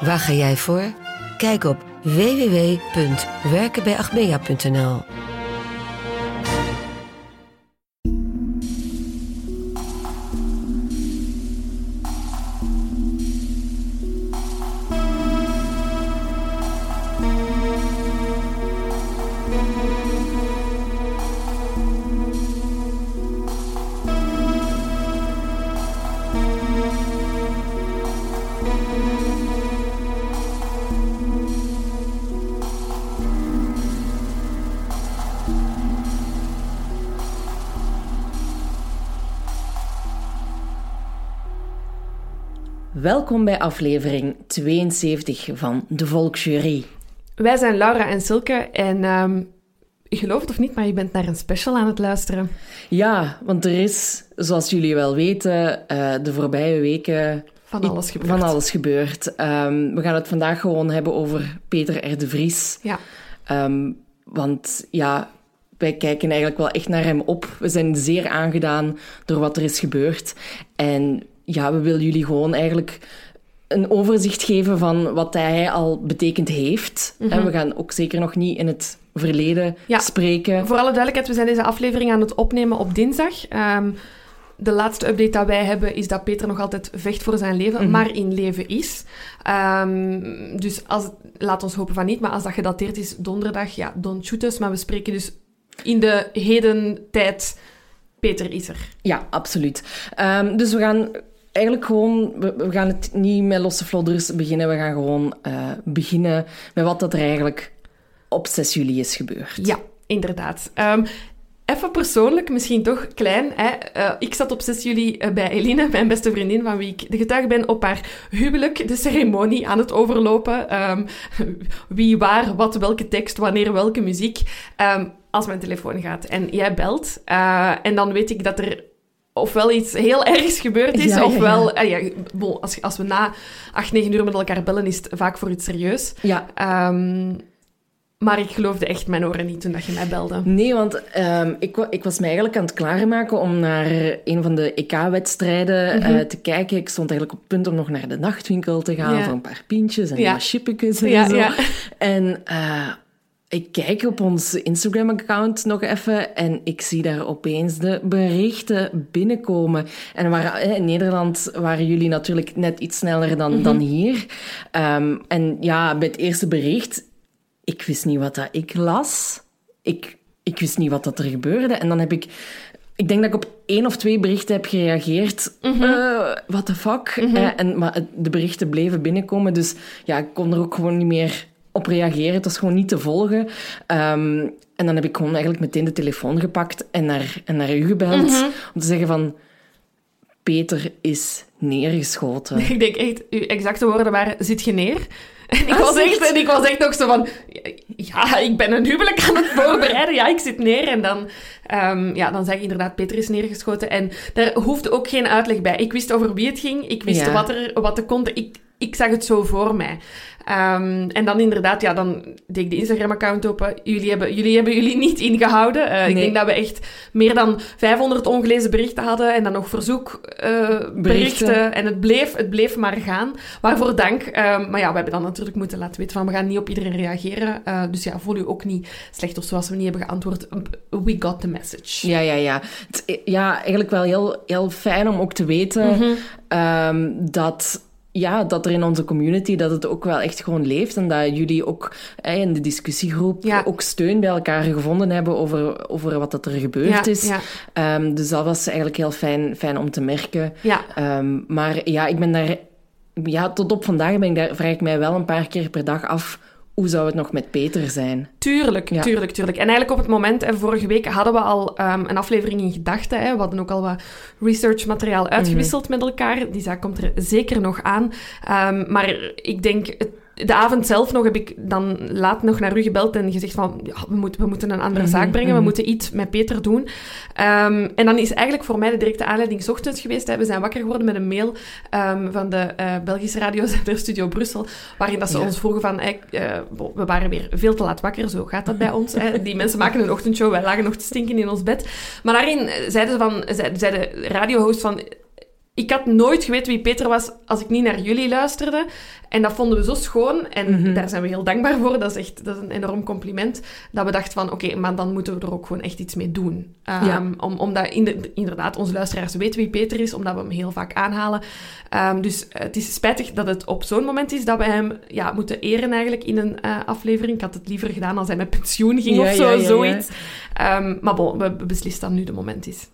Waar ga jij voor? Kijk op www.werkenbijagmea.nl. Welkom bij aflevering 72 van De Volksjury. Wij zijn Laura en Silke en ehm, je gelooft het of niet, maar je bent naar een special aan het luisteren. Ja, want er is, zoals jullie wel weten, eh, de voorbije weken Van alles gebeurd. van alles gebeurd. Ehm, we gaan het vandaag gewoon hebben over Peter R. de Vries. Ja. Ehm, want ja, wij kijken eigenlijk wel echt naar hem op. We zijn zeer aangedaan door wat er is gebeurd. En ja, we willen jullie gewoon eigenlijk een overzicht geven van wat hij al betekend heeft. En we gaan ook zeker nog niet in het verleden Mhm. Ja. spreken. Voor alle duidelijkheid, we zijn deze aflevering aan het opnemen op dinsdag. Ehm, de laatste update dat wij hebben is dat Peter nog altijd vecht voor zijn leven, Mhm. maar in leven is. Ehm, dus als, laat ons hopen van niet, maar als dat gedateerd is donderdag, ja, don't shoot us. Maar we spreken dus in de heden tijd, Peter is er. Ja, absoluut. Ehm, dus we gaan eigenlijk gewoon... We, gaan het niet met losse flodders beginnen. We gaan gewoon eh, beginnen met wat dat er eigenlijk op 6 juli is gebeurd. Ja, inderdaad. Ehm, even persoonlijk, misschien toch klein. Hè? Eh, ik zat op 6 juli eh, bij Eline, mijn beste vriendin, van wie ik de getuige ben, op haar huwelijk, de ceremonie aan het overlopen. Ehm, wie, waar, wat, welke tekst, wanneer, welke muziek. Ehm, als mijn telefoon gaat en jij belt. en dan weet ik dat er ofwel iets heel ergs gebeurd is, Ja, ofwel... eh, ja, bon, als, als we na 8, 9 uur met elkaar bellen, is het vaak voor iets serieus. Ja. Ehm, maar ik geloofde echt mijn oren niet toen dat je mij belde. Nee, want ehm, ik, ik was me eigenlijk aan het klaarmaken om naar een van de EK-wedstrijden Mhm. eh, te kijken. Ik stond eigenlijk op het punt om nog naar de nachtwinkel te gaan Ja. voor een paar pintjes en Ja. wat chippetjes en Ja, zo. ja. En eh, ik kijk op ons Instagram-account nog even en ik zie daar opeens de berichten binnenkomen. En waar, eh, in Nederland waren jullie natuurlijk net iets sneller dan, dan hier. Ehm, en ja, bij het eerste bericht, ik wist niet wat dat ik las. Ik, ik wist niet wat dat er gebeurde. En dan heb ik... Ik denk dat ik op één of twee berichten heb gereageerd. Eh, what the fuck? Eh, en, maar de berichten bleven binnenkomen. Dus ja, ik kon er ook gewoon niet meer op reageren. Het was gewoon niet te volgen. Ehm, en dan heb ik gewoon eigenlijk meteen de telefoon gepakt en naar, en naar u gebeld. Om te zeggen van... Peter is neergeschoten. Ik denk echt, uw exacte woorden waren, zit je neer? En ik, Ah, was echt? en ik was echt nog zo van, ja, ik ben een huwelijk aan het voorbereiden. Ja, ik zit neer. En dan, ehm, ja, dan zeg ik inderdaad, Peter is neergeschoten. En daar hoefde ook geen uitleg bij. Ik wist over wie het ging. Ik wist Ja. wat, er, wat er kon. Ik, ik zag het zo voor mij. Ehm, en dan inderdaad, ja, dan deed ik de Instagram-account open. Jullie hebben, jullie hebben jullie niet ingehouden. Eh, Ik denk dat we echt meer dan 500 ongelezen berichten hadden. En dan nog verzoekberichten. Berichten. En het bleef, het bleef maar gaan. Waarvoor dank. Ehm, maar ja, we hebben dan natuurlijk moeten laten weten van we gaan niet op iedereen reageren. Eh, dus ja, voel u ook niet slecht of zoals we niet hebben geantwoord. We got the message. Ja, ja, ja. Het, ja, eigenlijk wel heel, heel fijn om ook te weten Mhm. ehm, dat ja, dat er in onze community dat het ook wel echt gewoon leeft en dat jullie ook eh, in de discussiegroep Ja. ook steun bij elkaar gevonden hebben over, over wat dat er gebeurd Ja, is. ja. Ehm, dus dat was eigenlijk heel fijn, fijn om te merken. Ehm, maar ja, ik ben daar... Ja, tot op vandaag ben ik daar, vraag ik mij wel een paar keer per dag af... Hoe zou het nog met Peter zijn? Tuurlijk, Ja. tuurlijk, tuurlijk. En eigenlijk op het moment, en vorige week hadden we al ehm, een aflevering in gedachten. Hè. We hadden ook al wat researchmateriaal uitgewisseld met elkaar. Die zaak komt er zeker nog aan. Ehm, maar ik denk, het- de avond zelf nog heb ik dan laat nog naar u gebeld en gezegd van, ja, we, moeten, we moeten een andere zaak brengen. We moeten iets met Peter doen. Ehm, en dan is eigenlijk voor mij de directe aanleiding ochtends geweest. Hè. We zijn wakker geworden met een mail ehm, van de eh, Belgische radiozender Studio Brussel, waarin dat ze Ja. ons vroegen van, eh, we waren weer veel te laat wakker, zo gaat dat bij ons. Hè. Die mensen maken een ochtendshow, wij lagen nog te stinken in ons bed. Maar daarin eh, zeiden ze van, zei, zei de radiohost van, ik had nooit geweten wie Peter was als ik niet naar jullie luisterde. En dat vonden we zo schoon. En daar zijn we heel dankbaar voor. Dat is echt dat is een enorm compliment. Dat we dachten van, oké, maar dan moeten we er ook gewoon echt iets mee doen. Um, Ja. om, omdat in inderdaad onze luisteraars weten wie Peter is, omdat we hem heel vaak aanhalen. Um, dus het is spijtig dat het op zo'n moment is dat we hem ja, moeten eren eigenlijk in een uh, aflevering. Ik had het liever gedaan als hij met pensioen ging Ja, of zo, ja, zoiets. Um, maar bon, we beslissen dat nu de moment is.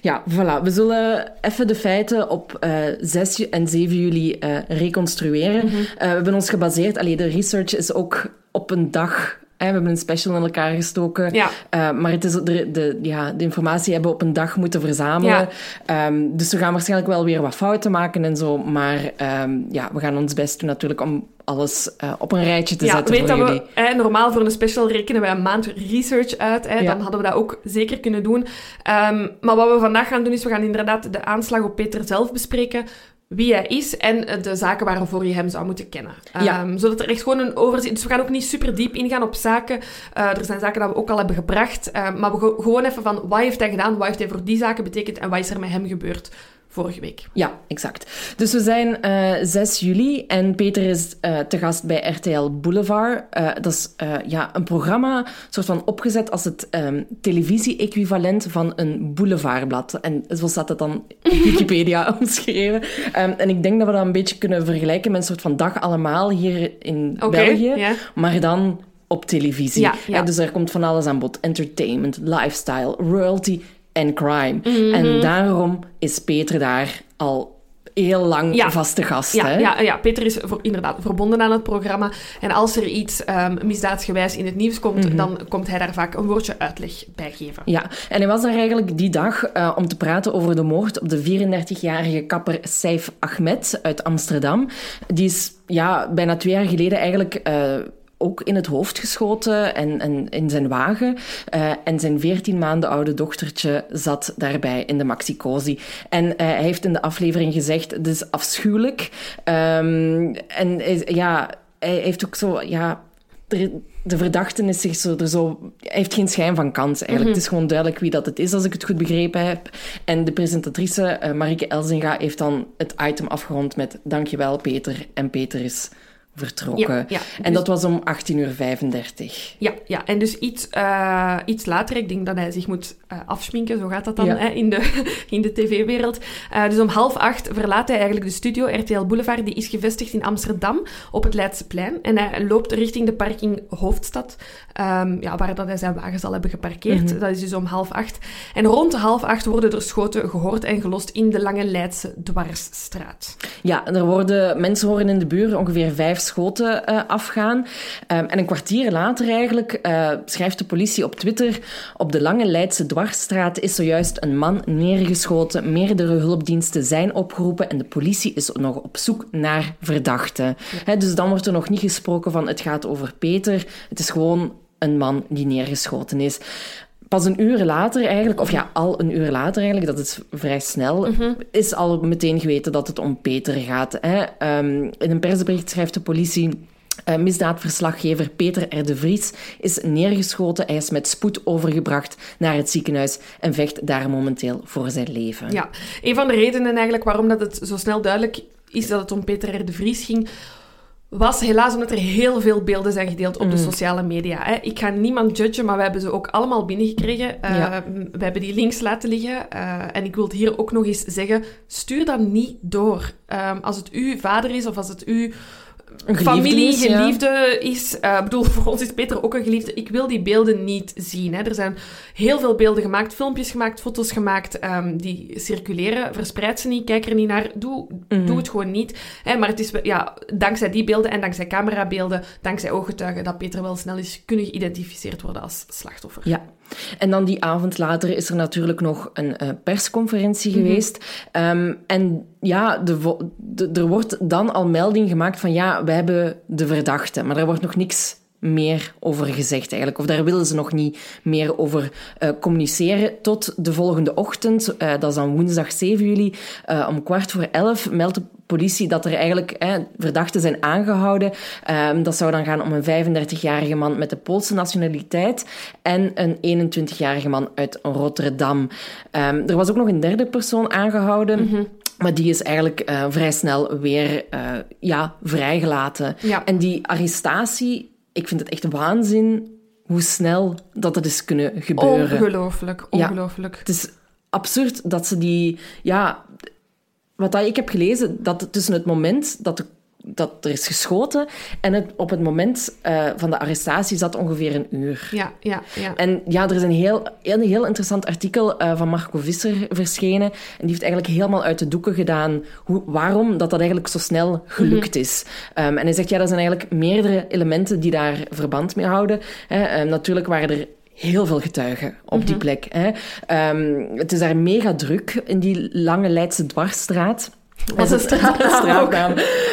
Ja, voilà. We zullen even de feiten op uh, 6 en 7 juli uh, reconstrueren. Mm -hmm. uh, we hebben ons gebaseerd... Allee, de research is ook op een dag... We hebben een special in elkaar gestoken. Ja. Uh, maar het is de, de, ja, de informatie hebben we op een dag moeten verzamelen. Ja. Um, dus we gaan waarschijnlijk wel weer wat fouten maken en zo. Maar um, ja, we gaan ons best doen natuurlijk om alles uh, op een rijtje te ja, zetten weet voor dat jullie. We, hè, normaal voor een special rekenen wij een maand research uit. Hè, ja. Dan hadden we dat ook zeker kunnen doen. Um, maar wat we vandaag gaan doen, is we gaan inderdaad de aanslag op Peter zelf bespreken wie hij is en de zaken waarvoor je hem zou moeten kennen. Ja. Um, zodat er echt gewoon een overzicht... Dus we gaan ook niet super diep ingaan op zaken. Uh, er zijn zaken dat we ook al hebben gebracht. Uh, maar we gewoon even van, wat heeft hij gedaan? Wat heeft hij voor die zaken betekend? En wat is er met hem gebeurd? Vorige week. Ja, exact. Dus we zijn uh, 6 juli en Peter is uh, te gast bij RTL Boulevard. Uh, dat is ja, een programma, soort van opgezet als het um, televisie-equivalent van een boulevardblad. En zo staat het dan in Wikipedia omschreven. Um, en ik denk dat we dat een beetje kunnen vergelijken met een soort van dag allemaal hier in okay, België. Yeah. Maar dan op televisie. Ja, ja. Dus er komt van alles aan bod. Entertainment, lifestyle, royalty en crime. Mm -hmm. En daarom is Peter daar al heel lang ja. vaste gast. Ja, hè? ja, ja, Peter is voor, inderdaad verbonden aan het programma. En als er iets um, misdaadsgewijs in het nieuws komt, Mhm. mm -hmm. dan komt hij daar vaak een woordje uitleg bij geven. Ja, en hij was daar eigenlijk die dag uh, om te praten over de moord op de 34-jarige kapper Saif Ahmed uit Amsterdam. Die is ja, bijna twee jaar geleden eigenlijk... Uh, ook in het hoofd geschoten en, en in zijn wagen. Uh, en zijn 14 maanden oude dochtertje zat daarbij in de maxicosi. En uh, hij heeft in de aflevering gezegd, het is afschuwelijk. Um, en ja, hij heeft ook zo... Ja, de, de verdachte is zich zo, er zo, hij heeft geen schijn van kans eigenlijk. Mm -hmm. Het is gewoon duidelijk wie dat het is, als ik het goed begrepen heb. En de presentatrice, uh, Marike Elzinga, heeft dan het item afgerond met dankjewel Peter. En Peter is vertrokken. Ja, ja. En dat was om 18.35 uur. Ja, ja, en dus iets, uh, iets later, ik denk dat hij zich moet uh, afschminken, zo gaat dat dan ja. hè, in de, in de tv-wereld. Uh, dus om half acht verlaat hij eigenlijk de studio. RTL Boulevard die is gevestigd in Amsterdam op het Leidseplein. En hij loopt richting de parking Hoofdstad, um, ja, waar dat hij zijn wagen zal hebben geparkeerd. Mm -hmm. Dat is dus om half acht. En rond half acht worden er schoten gehoord en gelost in de Lange Leidse Dwarsstraat. Ja, er worden mensen horen in de buurt ongeveer vijf schoten uh, afgaan. Um, en een kwartier later eigenlijk uh, schrijft de politie op Twitter... Op de Lange Leidse Dwarsstraat is zojuist een man neergeschoten. Meerdere hulpdiensten zijn opgeroepen en de politie is nog op zoek naar verdachten. Dus dan wordt er nog niet gesproken van het gaat over Peter. Het is gewoon een man die neergeschoten is. Pas een uur later eigenlijk, of ja, al een uur later eigenlijk, dat is vrij snel, mm -hmm. is al meteen geweten dat het om Peter gaat. Hè. Um, in een persbericht schrijft de politie... Uh, misdaadverslaggever Peter R. de Vries is neergeschoten. Hij is met spoed overgebracht naar het ziekenhuis en vecht daar momenteel voor zijn leven. Ja, een van de redenen eigenlijk waarom dat het zo snel duidelijk is dat het om Peter R. de Vries ging, was helaas omdat er heel veel beelden zijn gedeeld op de Mm. sociale media. Hè. Ik ga niemand judgen, maar we hebben ze ook allemaal binnengekregen. Ja. We hebben die links laten liggen. Eh, en ik wil het hier ook nog eens zeggen, stuur dat niet door. Ehm, als het uw vader is of als het uw geliefde familie, is, ja. geliefde is. Ik bedoel, voor ons is Peter ook een geliefde. Ik wil die beelden niet zien. Hè. Er zijn heel veel beelden gemaakt, filmpjes gemaakt, foto's gemaakt, ehm, die circuleren. Verspreid ze niet, kijk er niet naar. Doe, Mhm. doe het gewoon niet. Hè. Maar het is ja, dankzij die beelden en dankzij camerabeelden, dankzij ooggetuigen, dat Peter wel snel is kunnen geïdentificeerd worden als slachtoffer. Ja. En dan die avond later is er natuurlijk nog een eh, persconferentie geweest. Ehm, en ja, de, vo- de- er wordt dan al melding gemaakt van ja, we hebben de verdachte. Maar er wordt nog niks meer over gezegd eigenlijk. Of daar willen ze nog niet meer over eh, communiceren. Tot de volgende ochtend, eh, dat is dan woensdag 7 juli, eh, om kwart voor elf meldt de politie dat er eigenlijk verdachten zijn aangehouden. Ehm, dat zou dan gaan om een 35-jarige man met de Poolse nationaliteit en een 21-jarige man uit Rotterdam. Ehm, er was ook nog een derde persoon aangehouden. Maar die is eigenlijk eh, vrij snel weer eh, ja, vrijgelaten. Ja. En die arrestatie, ik vind het echt waanzin hoe snel dat het is kunnen gebeuren. Ongelooflijk, Ja. ongelooflijk. Het is absurd dat ze die... Ja, wat ik heb gelezen, dat tussen het moment dat, de, dat er is geschoten en het, op het moment eh, van de arrestatie zat ongeveer een uur. Ja, ja, ja. En ja, er is een heel, een heel interessant artikel eh, van Marco Visser verschenen. En die heeft eigenlijk helemaal uit de doeken gedaan hoe, waarom dat, dat eigenlijk zo snel gelukt is. Ehm, en hij zegt, ja, er zijn eigenlijk meerdere elementen die daar verband mee houden. Hè. Ehm, natuurlijk waren er heel veel getuigen op die plek. Hè. Ehm, het is daar mega druk in die lange Leidse dwarsstraat. Is het straat- straatnaam.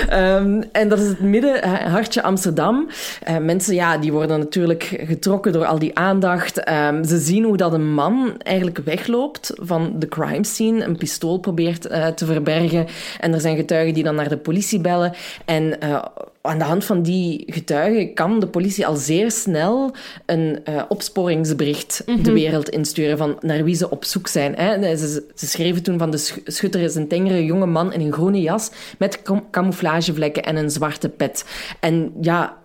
Ehm, en dat is het midden, hartje Amsterdam. Eh, mensen ja, die worden natuurlijk getrokken door al die aandacht. Ehm, ze zien hoe dat een man eigenlijk wegloopt van de crime scene, een pistool probeert eh, te verbergen. En er zijn getuigen die dan naar de politie bellen. En eh, aan de hand van die getuigen kan de politie al zeer snel een eh, opsporingsbericht de wereld insturen van naar wie ze op zoek zijn. Hè. Ze, ze schreven toen van de sch- schutter is een tengere jonge man in een groene jas met cam- camouflagevlekken en een zwarte pet. En ja,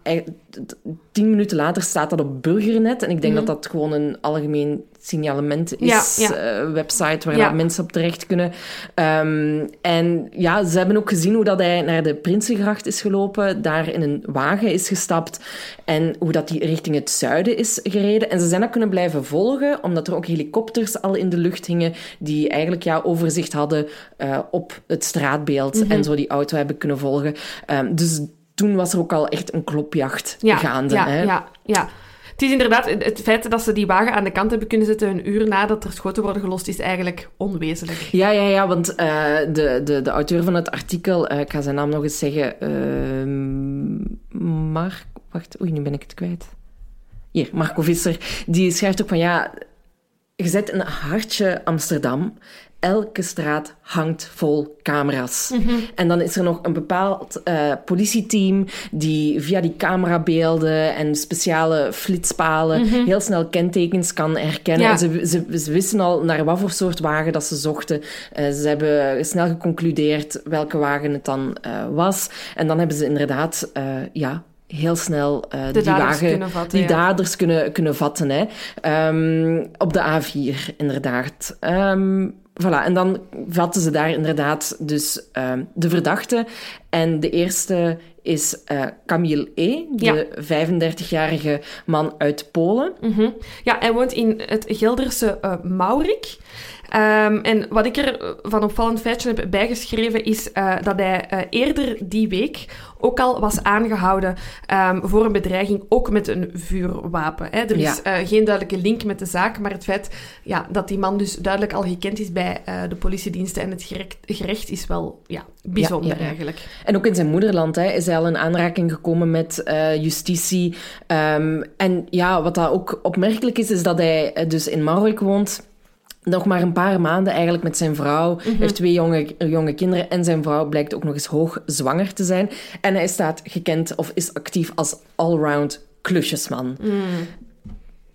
tien minuten later staat dat op Burgernet. En ik denk dat dat gewoon een algemeen signalement is, Ja, ja. eh, website waar Ja. mensen op terecht kunnen. Ehm, en ja, ze hebben ook gezien hoe dat hij naar de Prinsengracht is gelopen, daar in een wagen is gestapt en hoe dat hij richting het zuiden is gereden. En ze zijn dat kunnen blijven volgen, omdat er ook helikopters al in de lucht hingen die eigenlijk ja, overzicht hadden eh, op het straatbeeld Mhm. en zo die auto hebben kunnen volgen. Ehm, dus toen was er ook al echt een klopjacht ja, gaande. Ja, hè? ja, ja. Het is inderdaad, het- feit dat ze die wagen aan de kant hebben kunnen zetten een uur nadat er schoten worden gelost, is eigenlijk onwezenlijk. Ja, ja, ja, want eh, de, de, de auteur van het artikel, eh, ik ga zijn naam nog eens zeggen, ehm Mark, wacht, oei, nu ben ik het kwijt. Hier, Marco Visser, die schrijft ook van ja, je zet een hartje Amsterdam. Elke straat hangt vol camera's. En dan is er nog een bepaald eh, politieteam die via die camerabeelden en speciale flitspalen heel snel kentekens kan herkennen. Ja. En ze, ze, ze wisten al naar wat voor soort wagen dat ze zochten. Eh, ze hebben snel geconcludeerd welke wagen het dan eh, was. En dan hebben ze inderdaad, ja, heel snel die daders wagen, kunnen vatten, die ja. daders kunnen, kunnen vatten. Hè. Ehm, op de A4, inderdaad. Ehm, voilà, en dan vatten ze daar inderdaad dus ehm, de verdachte. En de eerste is eh Camille E., de 35-jarige man uit Polen. Mhm. Ja, hij woont in het Gelderse eh, Maurik. Ehm, en wat ik er van opvallend feitje heb bijgeschreven is eh, dat hij eh, eerder die week ook al was aangehouden ehm, voor een bedreiging, ook met een vuurwapen. Hè. Er is eh, geen duidelijke link met de zaak, maar het feit ja, dat die man dus duidelijk al gekend is bij eh, de politiediensten en het gerecht, gerecht is wel ja, bijzonder Ja, eigenlijk. En ook in zijn moederland hè, is hij al in aanraking gekomen met eh, justitie. Ehm, en ja, wat dat ook opmerkelijk is, is dat hij eh, dus in Marwijk woont. Nog maar een paar maanden eigenlijk met zijn vrouw. Hij heeft twee jonge, jonge kinderen. En zijn vrouw blijkt ook nog eens hoog zwanger te zijn. En hij staat gekend of is actief als allround klusjesman.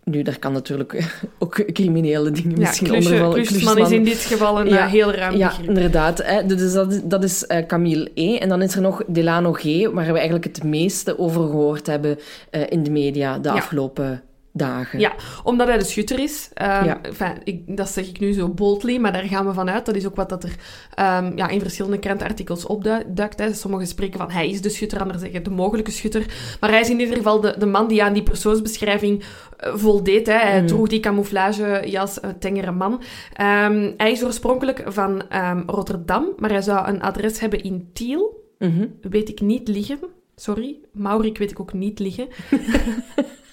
nu, daar kan natuurlijk ook criminele dingen Ja, misschien Klusje- onder vallen. Klusjesman is in dit geval een Ja, eh, heel ruim Ja, begrip. inderdaad. Hè. Dus dat, dat is eh, Camille E. En dan is er nog Delano G, waar we eigenlijk het meeste over gehoord hebben eh, in de media de Ja. afgelopen dagen. Ja, omdat hij de schutter is. Ehm, Ja. enfin, ik, dat zeg ik nu zo boldly, maar daar gaan we vanuit. Dat is ook wat dat er ehm, ja, in verschillende krantenartikels opduikt. Hè. Sommigen spreken van hij is de schutter, anderen zeggen de mogelijke schutter. Maar hij is in ieder geval de, de man die aan die persoonsbeschrijving eh, voldeed. Hè. Hij Mm. droeg die camouflagejas, een tengere man. Ehm, hij is oorspronkelijk van Rotterdam, maar hij zou een adres hebben in Tiel. Mhm. Weet ik niet liggen. Sorry. Maurik weet ik ook niet liggen.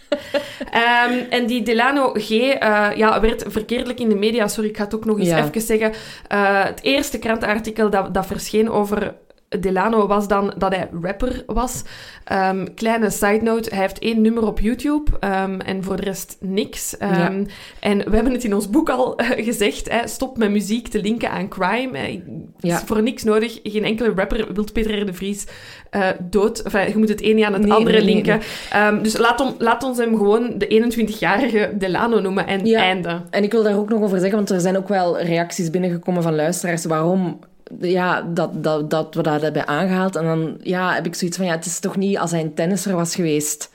Ehm, en die Delano G eh, ja, werd verkeerdelijk in de media, sorry, ik ga het ook nog eens Ja. even zeggen. Eh, het eerste krantenartikel dat, dat verscheen over Delano was dan dat hij rapper was. Ehm, kleine side note, hij heeft één nummer op YouTube ehm, en voor de rest niks. Ehm, Ja. En we hebben het in ons boek al eh, gezegd, hè, stop met muziek te linken aan crime. Eh, Het Ja. is voor niks nodig. Geen enkele rapper wil Peter R. de Vries eh, dood. Enfin, je moet het ene aan het Nee, andere nee, linken. Dus laat, om, laat ons hem gewoon de 21-jarige Delano noemen en Ja. einde. En ik wil daar ook nog over zeggen, want er zijn ook wel reacties binnengekomen van luisteraars waarom ja, dat, dat, dat we dat hebben aangehaald. En dan ja, heb ik zoiets van, ja, het is toch niet als hij een tennisser was geweest,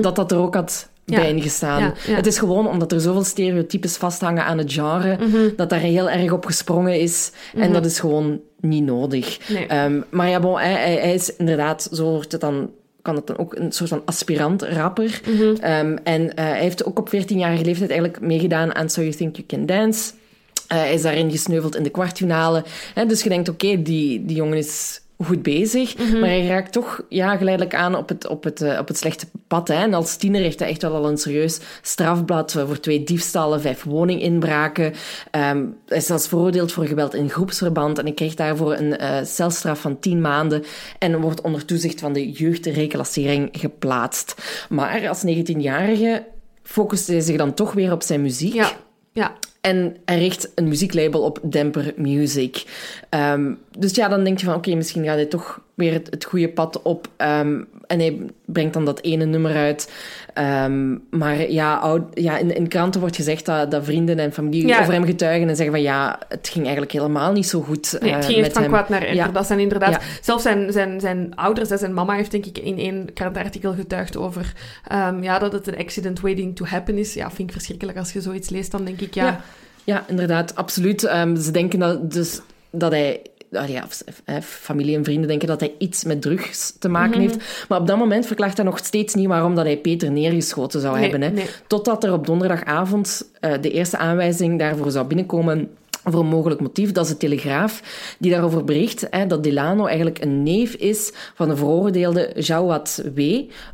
dat dat er ook had Mhm. Ja. bij ingestaan. Ja, ja. Het is gewoon omdat er zoveel stereotypes vasthangen aan het genre, Mhm. dat daar heel erg op gesprongen is. En dat is gewoon niet nodig. Nee. Ehm, maar ja, bon, hij, hij, hij is inderdaad, zo wordt het dan kan het dan ook een soort van aspirant-rapper. Mhm. Ehm, en eh, hij heeft ook op 14-jarige leeftijd eigenlijk meegedaan aan So You Think You Can Dance. Eh, hij is daarin gesneuveld in de kwartfinale. Hè, dus je denkt, oké, die, die jongen is goed bezig. Mhm. Maar hij raakt toch ja, geleidelijk aan op het, op het, eh, op het slechte pad. Hè. En als tiener heeft hij echt wel al een serieus strafblad eh, voor twee diefstallen, vijf woninginbraken. Ehm hij is zelfs veroordeeld voor geweld in groepsverband. En hij kreeg daarvoor een eh, celstraf van tien maanden. En wordt onder toezicht van de jeugdreclassering geplaatst. Maar als 19-jarige focuste hij zich dan toch weer op zijn muziek. Ja, ja. En hij richt een muzieklabel op Demper Music. Ehm, dus ja, dan denk je van, oké, misschien gaat hij toch weer het, het goede pad op. Ehm, en hij brengt dan dat ene nummer uit. Ehm, maar ja, oud, ja in, in kranten wordt gezegd dat, dat vrienden en familie Ja. over hem getuigen en zeggen van, ja, het ging eigenlijk helemaal niet zo goed Nee, eh, het ging echt met van hem. kwaad naar erger. Ja. Dat zijn inderdaad... Ja. Zelfs zijn, zijn, zijn ouders, hè, zijn mama heeft denk ik in één krantenartikel getuigd over ja, dat het een accident waiting to happen is. Ja, vind ik verschrikkelijk als je zoiets leest. Dan denk ik, ja... Ja, inderdaad, absoluut. Ehm, ze denken dat, dus dat hij... ah ja, familie en vrienden denken dat hij iets met drugs te maken Mhm. heeft. Maar op dat moment verklaart hij nog steeds niet waarom dat hij Peter neergeschoten zou Nee, hebben. Hè. nee. Totdat er op donderdagavond eh, de eerste aanwijzing daarvoor zou binnenkomen voor een mogelijk motief. Dat is de Telegraaf, die daarover bericht hè, dat Delano eigenlijk een neef is van de veroordeelde Jawad W.,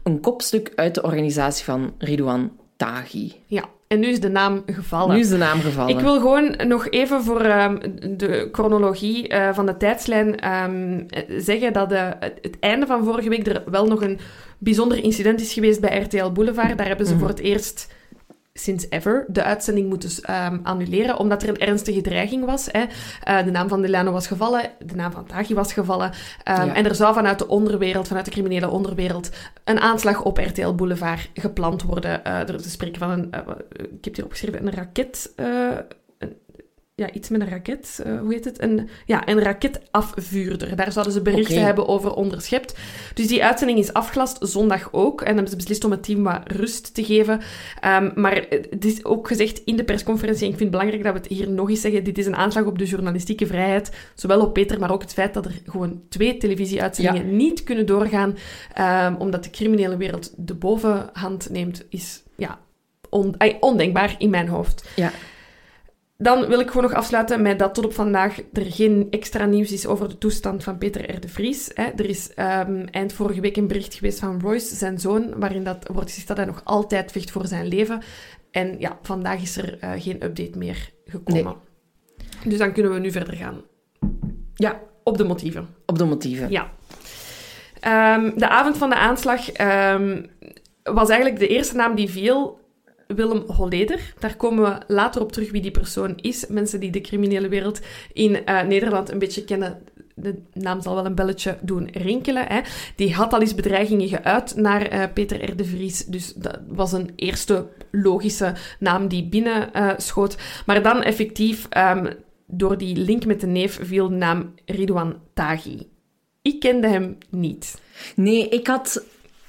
een kopstuk uit de organisatie van Ridouan Taghi. Ja. En nu is de naam gevallen. Nu is de naam gevallen. Ik wil gewoon nog even voor ehm, de chronologie eh, van de tijdslijn ehm, eh, zeggen dat eh, het, het einde van vorige week er wel nog een bijzonder incident is geweest bij RTL Boulevard. Daar hebben ze voor het eerst sinds ever de uitzending moeten ehm, annuleren, omdat er een ernstige dreiging was. Hè. Eh, de naam van Delano was gevallen, de naam van Taghi was gevallen. ehm, Ja. En er zou vanuit de onderwereld, vanuit de criminele onderwereld, een aanslag op RTL Boulevard gepland worden. Eh, er te spreken van een, eh, ik heb hier opgeschreven, een raket... ja, iets met een raket, eh, hoe heet het? Een, ja, een raketafvuurder. Daar zouden ze berichten hebben over onderschept. Dus die uitzending is afgelast, zondag ook. En hebben ze beslist om het team wat rust te geven. Ehm, maar het is ook gezegd in de persconferentie, en ik vind het belangrijk dat we het hier nog eens zeggen, dit is een aanslag op de journalistieke vrijheid. Zowel op Peter, maar ook het feit dat er gewoon twee televisieuitzendingen niet kunnen doorgaan, ehm, omdat de criminele wereld de bovenhand neemt, is ja, on- ondenkbaar in mijn hoofd. Ja. Dan wil ik gewoon nog afsluiten met dat tot op vandaag er geen extra nieuws is over de toestand van Peter R. de Vries. Hè. Er is ehm, eind vorige week een bericht geweest van Royce, zijn zoon, waarin dat wordt gezegd dat hij nog altijd vecht voor zijn leven. En ja, vandaag is er eh, geen update meer gekomen. Dus dan kunnen we nu verder gaan Ja, op de motieven. op de motieven. Ja. Ehm, de avond van de aanslag ehm, was eigenlijk de eerste naam die viel. Willem Holleder. Daar komen we later op terug wie die persoon is. Mensen die de criminele wereld in eh, Nederland een beetje kennen, de naam zal wel een belletje doen rinkelen. Hè. Die had al eens bedreigingen geuit naar uh, Peter R. de Vries. Dus dat was een eerste logische naam die binnen uh, schoot. Maar dan effectief, um, door die link met de neef, viel de naam Ridwan Taghi. Ik kende hem niet. Nee, ik had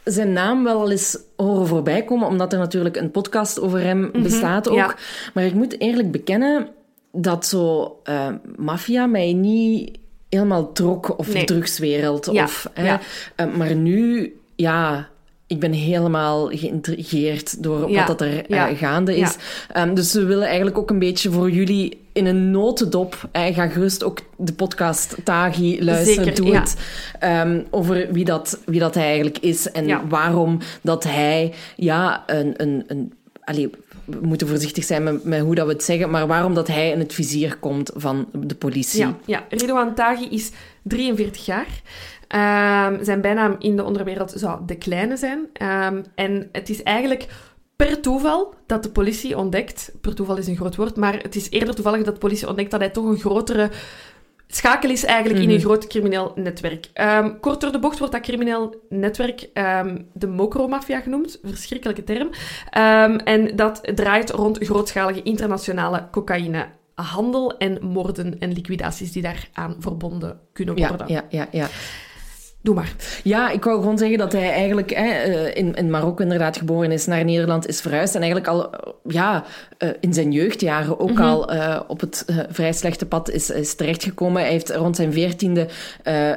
zijn naam wel al eens horen voorbij komen, omdat er natuurlijk een podcast over hem mhm, bestaat ook. Ja. Maar ik moet eerlijk bekennen dat zo uh, maffia mij niet helemaal trok, of de drugswereld. Ja. Of, hè. Ja. Uh, maar nu, ja, ik ben helemaal geïntrigeerd door wat dat er uh, gaande is. Um, dus we willen eigenlijk ook een beetje voor jullie in een notendop. Uh, ga gerust ook de podcast Tagi luisteren. Zeker, Doe het. Um, over wie dat, wie dat hij eigenlijk is en waarom dat hij ja, een, een, een allee, we moeten voorzichtig zijn met, met, hoe dat we het zeggen, maar waarom dat hij in het vizier komt van de politie. Ja, ja. Ridouan Taghi is 43 jaar. Um, zijn bijnaam in de onderwereld zou De Kleine zijn. Um, en het is eigenlijk per toeval dat de politie ontdekt... Per toeval is een groot woord, maar het is eerder toevallig dat de politie ontdekt dat hij toch een grotere schakel is eigenlijk in een mhm. groot crimineel netwerk. Um, kort door de bocht wordt dat crimineel netwerk um, de Mokro-mafia genoemd. Verschrikkelijke term. Um, en dat draait rond grootschalige internationale cocaïnehandel en moorden en liquidaties die daaraan verbonden kunnen worden. Ja, ja, ja. ja. Doe maar. Ja, ik wou gewoon zeggen dat hij eigenlijk hè, eh, in, in Marokko inderdaad geboren is, naar Nederland is verhuisd en eigenlijk al ja, eh, in zijn jeugdjaren ook mhm. al uh, op het vrij slechte pad is, is terechtgekomen. Hij heeft rond zijn veertiende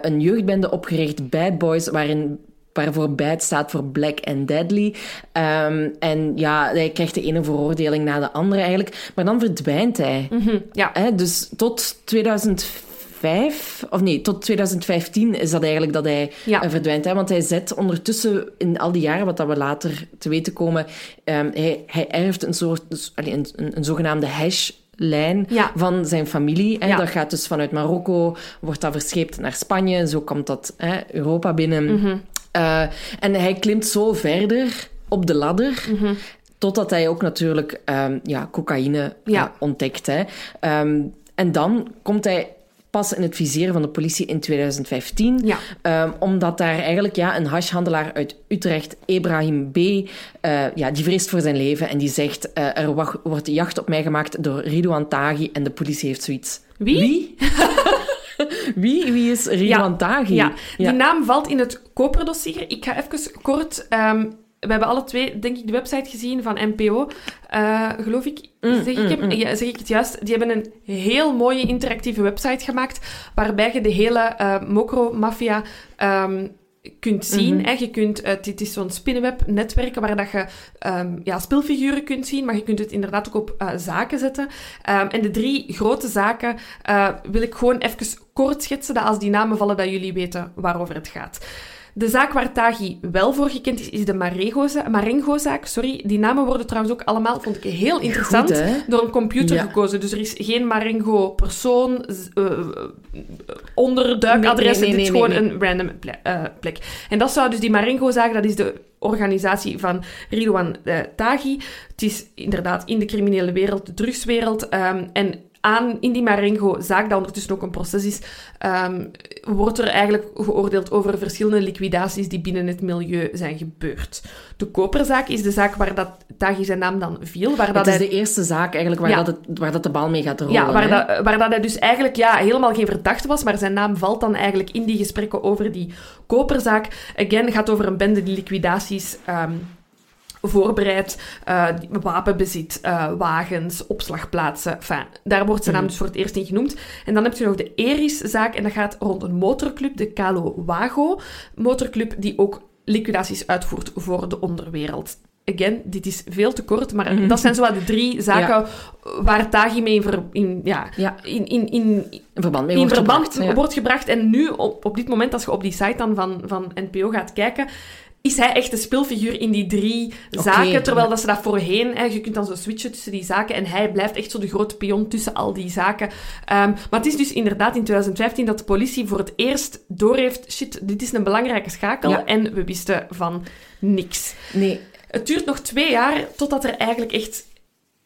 een jeugdbende opgericht, Bad Boys, waarin waarvoor BAD staat voor Black and Deadly. Um, en ja, hij krijgt de ene veroordeling na de andere eigenlijk. Maar dan verdwijnt hij. Mm -hmm, ja. Hè, dus tot 2004 2005, of nee, tot 2015 is dat eigenlijk dat hij ja. Eh, verdwijnt. Hè? Want hij zet ondertussen, in al die jaren, wat dat we later te weten komen, um, hij, hij erft een soort, dus, een, een, een zogenaamde hash lijn ja. van zijn familie. Hè. Ja. Dat gaat dus vanuit Marokko, wordt dat verscheept naar Spanje. Zo komt dat hè, Europa binnen. Mm -hmm. uh, en hij klimt zo verder op de ladder. Mm -hmm. Totdat hij ook natuurlijk um, ja, cocaïne ja. Uh, ontdekt. Hè. Um, en dan komt hij pas in het vizier van de politie in 2015. Ja. Um, omdat daar eigenlijk ja, een hashhandelaar uit Utrecht, Ibrahim B., uh, ja, die vreest voor zijn leven en die zegt uh, er wordt jacht op mij gemaakt door Ridouan Taghi en de politie heeft zoiets. Wie? Wie? Wie, wie is Ridouan ja, Taghi? Ja. Die naam valt in het koperdossier. Ik ga even kort um, we hebben alle twee, denk ik, de website gezien van NPO, uh, eh, geloof ik. Mm, zeg, ik mm, mm. Ja, zeg ik het juist? Die hebben een heel mooie interactieve website gemaakt, waarbij je de hele uh, Mokro-maffia um, kunt zien. Mm -hmm. Je kunt, uh, dit is zo'n spinnenweb-netwerk waar dat je um, ja, speelfiguren kunt zien, maar je kunt het inderdaad ook op uh, zaken zetten. Um, en de drie grote zaken wil ik gewoon even kort schetsen, dat als die namen vallen, dat jullie weten waarover het gaat. De zaak waar Tagi wel voor gekend is, is de Marengo-zaak. Sorry. Die namen worden trouwens ook allemaal, vond ik heel interessant, door een computer gekozen. Dus er is geen Marengo-persoon, uh, onderduikadres. Nee, nee, nee, het is gewoon een random uh, plek. En dat zou dus die Marengo-zaak, dat is de organisatie van Ridwan uh, Taghi. Het is inderdaad in de criminele wereld, de drugswereld. Um, en aan in die Marengo-zaak, dat ondertussen ook een proces is, um, wordt er eigenlijk geoordeeld over verschillende liquidaties die binnen het milieu zijn gebeurd. De koperzaak is de zaak waar dat Taghi zijn naam dan viel. Waar dat is hij... de eerste zaak eigenlijk waar, dat het, waar dat de bal mee gaat rollen. Ja, waar, dat, waar dat hij dus eigenlijk ja, helemaal geen verdachte was, maar zijn naam valt dan eigenlijk in die gesprekken over die koperzaak. Again, gaat over een bende die liquidaties... Um, voorbereid, uh, wapenbezit, uh, wagens, opslagplaatsen. Enfin, daar wordt zijn naam mhm. dus voor het eerst in genoemd. En dan heb je nog de Eris-zaak en dat gaat rond een motorclub, de Calo Wago. Motorclub die ook liquidaties uitvoert voor de onderwereld. Again, dit is veel te kort, maar mhm. dat zijn zo de drie zaken waar Tagi mee in, ver, in, ja, ja. In, in, in, verband, mee in wordt, verband gebracht, wordt gebracht. En nu, op, op dit moment, als je op die site dan van, van NPO gaat kijken, is hij echt de speelfiguur in die drie zaken. Terwijl dat ze dat voorheen, hè, je kunt dan zo switchen tussen die zaken. En hij blijft echt zo de grote pion tussen al die zaken. Um, maar het is dus inderdaad in 2015 dat de politie voor het eerst doorheeft: shit, dit is een belangrijke schakel. En we wisten van niks. Nee. Het duurt nog twee jaar totdat er eigenlijk echt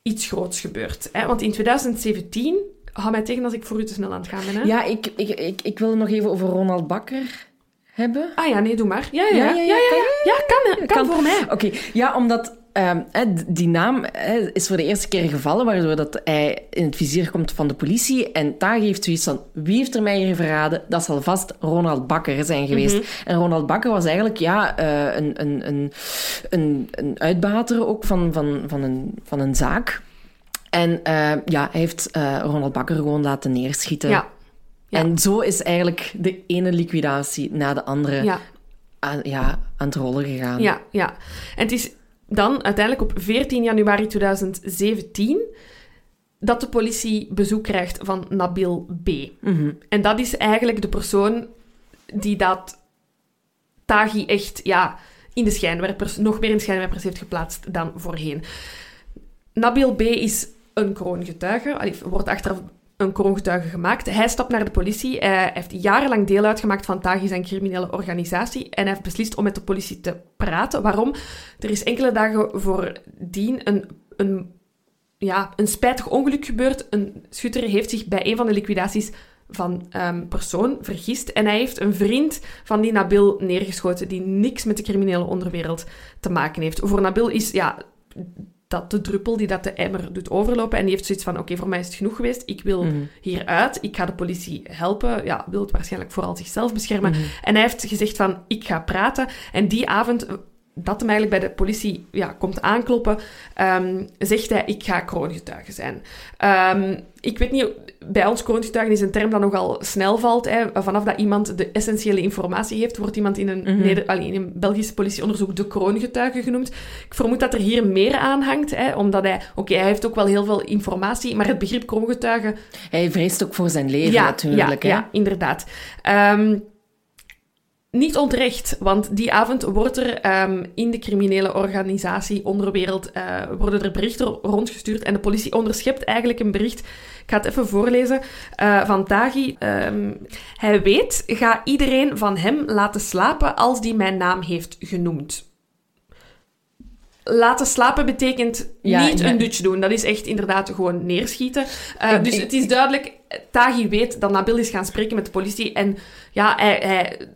iets groots gebeurt. Hè? Want in 2017 hou mij tegen als ik voor u te snel aan het gaan ben. Hè? Ja, ik, ik, ik, ik wil nog even over Ronald Bakker hebben. Ah ja, nee, doe maar. Ja, ja, Ja, ja. ja, ja, ja, ja, kan kan, kan, voor mij. Oké, ja, omdat ehm, die naam is voor de eerste keer gevallen, waardoor dat hij in het vizier komt van de politie. En daar heeft zoiets van, wie heeft er mij hier verraden? Dat zal vast Ronald Bakker zijn geweest. Mhm. En Ronald Bakker was eigenlijk ja, eh, een, een, een, een, een uitbater ook van, van, van, een, van een zaak. En eh, ja, hij heeft eh, Ronald Bakker gewoon laten neerschieten. Ja, ja. En zo is eigenlijk de ene liquidatie na de andere ja. aan, ja, aan het rollen gegaan. Ja, ja. En het is dan uiteindelijk op 14 januari 2017 dat de politie bezoek krijgt van Nabil B. Mhm. En dat is eigenlijk de persoon die dat Taghi echt ja, in de schijnwerpers, nog meer in de schijnwerpers heeft geplaatst dan voorheen. Nabil B. is een kroongetuige, allee, wordt achteraf een kroongetuige gemaakt. Hij stapt naar de politie. Hij heeft jarenlang deel uitgemaakt van Taghi zijn criminele organisatie en hij heeft beslist om met de politie te praten. Waarom? Er is enkele dagen voordien een, een, ja, een spijtig ongeluk gebeurd. Een schutter heeft zich bij een van de liquidaties van ehm persoon vergist en hij heeft een vriend van die Nabil neergeschoten die niks met de criminele onderwereld te maken heeft. Voor Nabil is ja, dat de druppel die dat de emmer doet overlopen. En die heeft zoiets van, oké, voor mij is het genoeg geweest. Ik wil Mhm. hieruit. Ik ga de politie helpen. Ja, wil het waarschijnlijk vooral zichzelf beschermen. En hij heeft gezegd van, ik ga praten. En die avond, dat hem eigenlijk bij de politie ja, komt aankloppen, ehm, zegt hij, ik ga kroongetuige zijn. Ehm, ik weet niet, bij ons kroongetuigen is een term dat nogal snel valt. Hè. Vanaf dat iemand de essentiële informatie heeft, wordt iemand in een, Neder- allee, in een Belgisch politieonderzoek de kroongetuige genoemd. Ik vermoed dat er hier meer aan hangt, hè, omdat hij... Oké, hij heeft ook wel heel veel informatie, maar het begrip kroongetuige... Hij vreest ook voor zijn leven natuurlijk. ja, hè? ja, inderdaad. Ehm, niet onterecht, want die avond wordt er ehm, in de criminele organisatie onderwereld eh, worden er berichten rondgestuurd en de politie onderschept eigenlijk een bericht. Ik ga het even voorlezen eh, van Taghi. Ehm, hij weet, ga iedereen van hem laten slapen als die mijn naam heeft genoemd. Laten slapen betekent Ja, niet ja. een dutch doen. Dat is echt inderdaad gewoon neerschieten. Eh, Ik- dus ik- het is duidelijk, Taghi weet dat Nabil is gaan spreken met de politie. En ja, hij, hij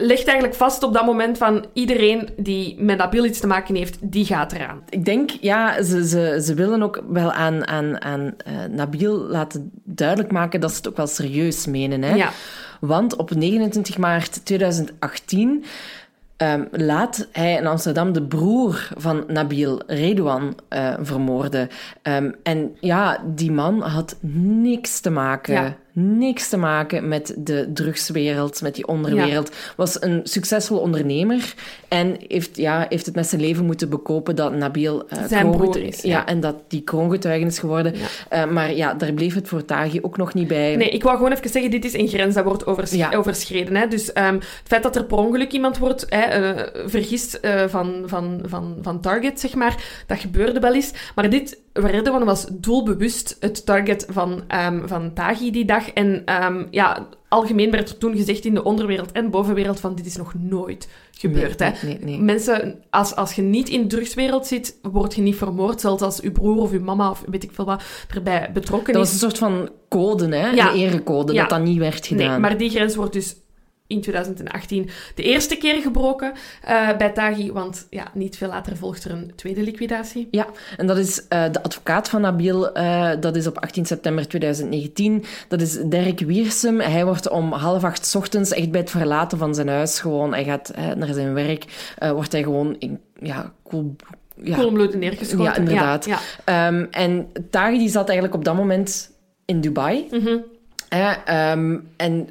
legt eigenlijk vast op dat moment van iedereen die met Nabil iets te maken heeft, die gaat eraan. Ik denk, ja, ze, ze, ze willen ook wel aan, aan, aan eh, Nabil laten duidelijk maken dat ze het ook wel serieus menen. Hè? Ja. Want op 29 maart 2018 ehm, laat hij in Amsterdam de broer van Nabil, Redouan, eh, vermoorden. Ehm, en ja, die man had niks te maken. Ja. Niks te maken met de drugswereld, met die onderwereld. Was een succesvol ondernemer en heeft, ja, heeft het met zijn leven moeten bekopen dat Nabil eh, Zijn broer is, Ja, ja. en dat die kroongetuige is geworden. Ja. Eh, maar ja, daar bleef het voor Taghi ook nog niet bij. Nee, ik wou gewoon even zeggen, dit is een grens dat wordt overs overschreden. Hè? Dus ehm, het feit dat er per ongeluk iemand wordt hè, eh, vergist van, van, van, van target, zeg maar, dat gebeurde wel eens. Maar dit, Redouan was doelbewust het target van, ehm van Taghi die dag. En ehm, ja, algemeen werd er toen gezegd in de onderwereld en bovenwereld van dit is nog nooit gebeurd. Nee, hè? nee, nee. Mensen, als, als je niet in de drugswereld zit, word je niet vermoord. Zelfs als uw broer of uw mama of weet ik veel wat erbij betrokken Dat is. was een soort van code, hè? Ja. Een erecode, Ja. dat dat niet werd gedaan. Nee, maar die grens wordt dus in 2018 de eerste keer gebroken eh, bij Taghi, want ja, niet veel later volgt er een tweede liquidatie. Ja, en dat is eh, de advocaat van Nabil. eh, dat is op 18 september 2019. Dat is Dirk Wiersum. Hij wordt om half acht 's ochtends, echt bij het verlaten van zijn huis, gewoon, hij gaat naar zijn werk, wordt hij gewoon in, ja, cool, ja, neergeschoten. Ja, inderdaad. Ja, Ehm, en Taghi die zat eigenlijk op dat moment in Dubai. ehm, en,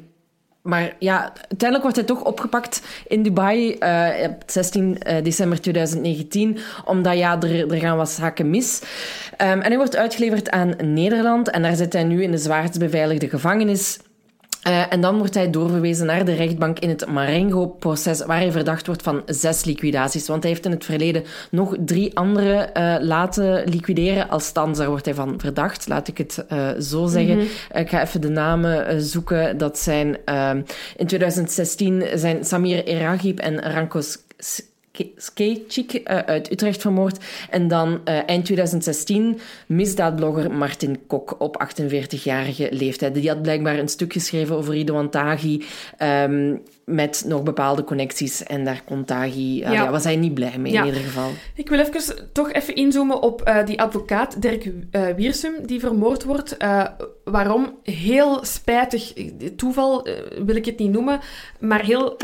maar ja, uiteindelijk wordt hij toch opgepakt in Dubai eh, op 16 eh, december 2019, omdat ja, er, er gaan wat zaken mis. Ehm, en hij wordt uitgeleverd aan Nederland en daar zit hij nu in de zwaarst beveiligde gevangenis. Eh, en dan wordt hij doorverwezen naar de rechtbank in het Marengo-proces, waar hij verdacht wordt van zes liquidaties. Want hij heeft in het verleden nog drie andere eh, laten liquideren. Althans, daar wordt hij van verdacht, laat ik het eh, zo zeggen. Eh, ik ga even de namen zoeken. Dat zijn ehm, in 2016 zijn Samir Eragib en Rankos Skejcik uh, uit Utrecht vermoord. En dan uh, eind 2016 misdaadblogger Martin Kok op 48-jarige leeftijd. Die had blijkbaar een stuk geschreven over Ridouan Taghi um, met nog bepaalde connecties. En daar kon Taghi, uh, ja. ja. was hij niet blij mee ja. in ieder geval. Ik wil even, toch even inzoomen op die advocaat Dirk Wiersum die vermoord wordt. waarom? Heel spijtig toeval wil ik het niet noemen, maar heel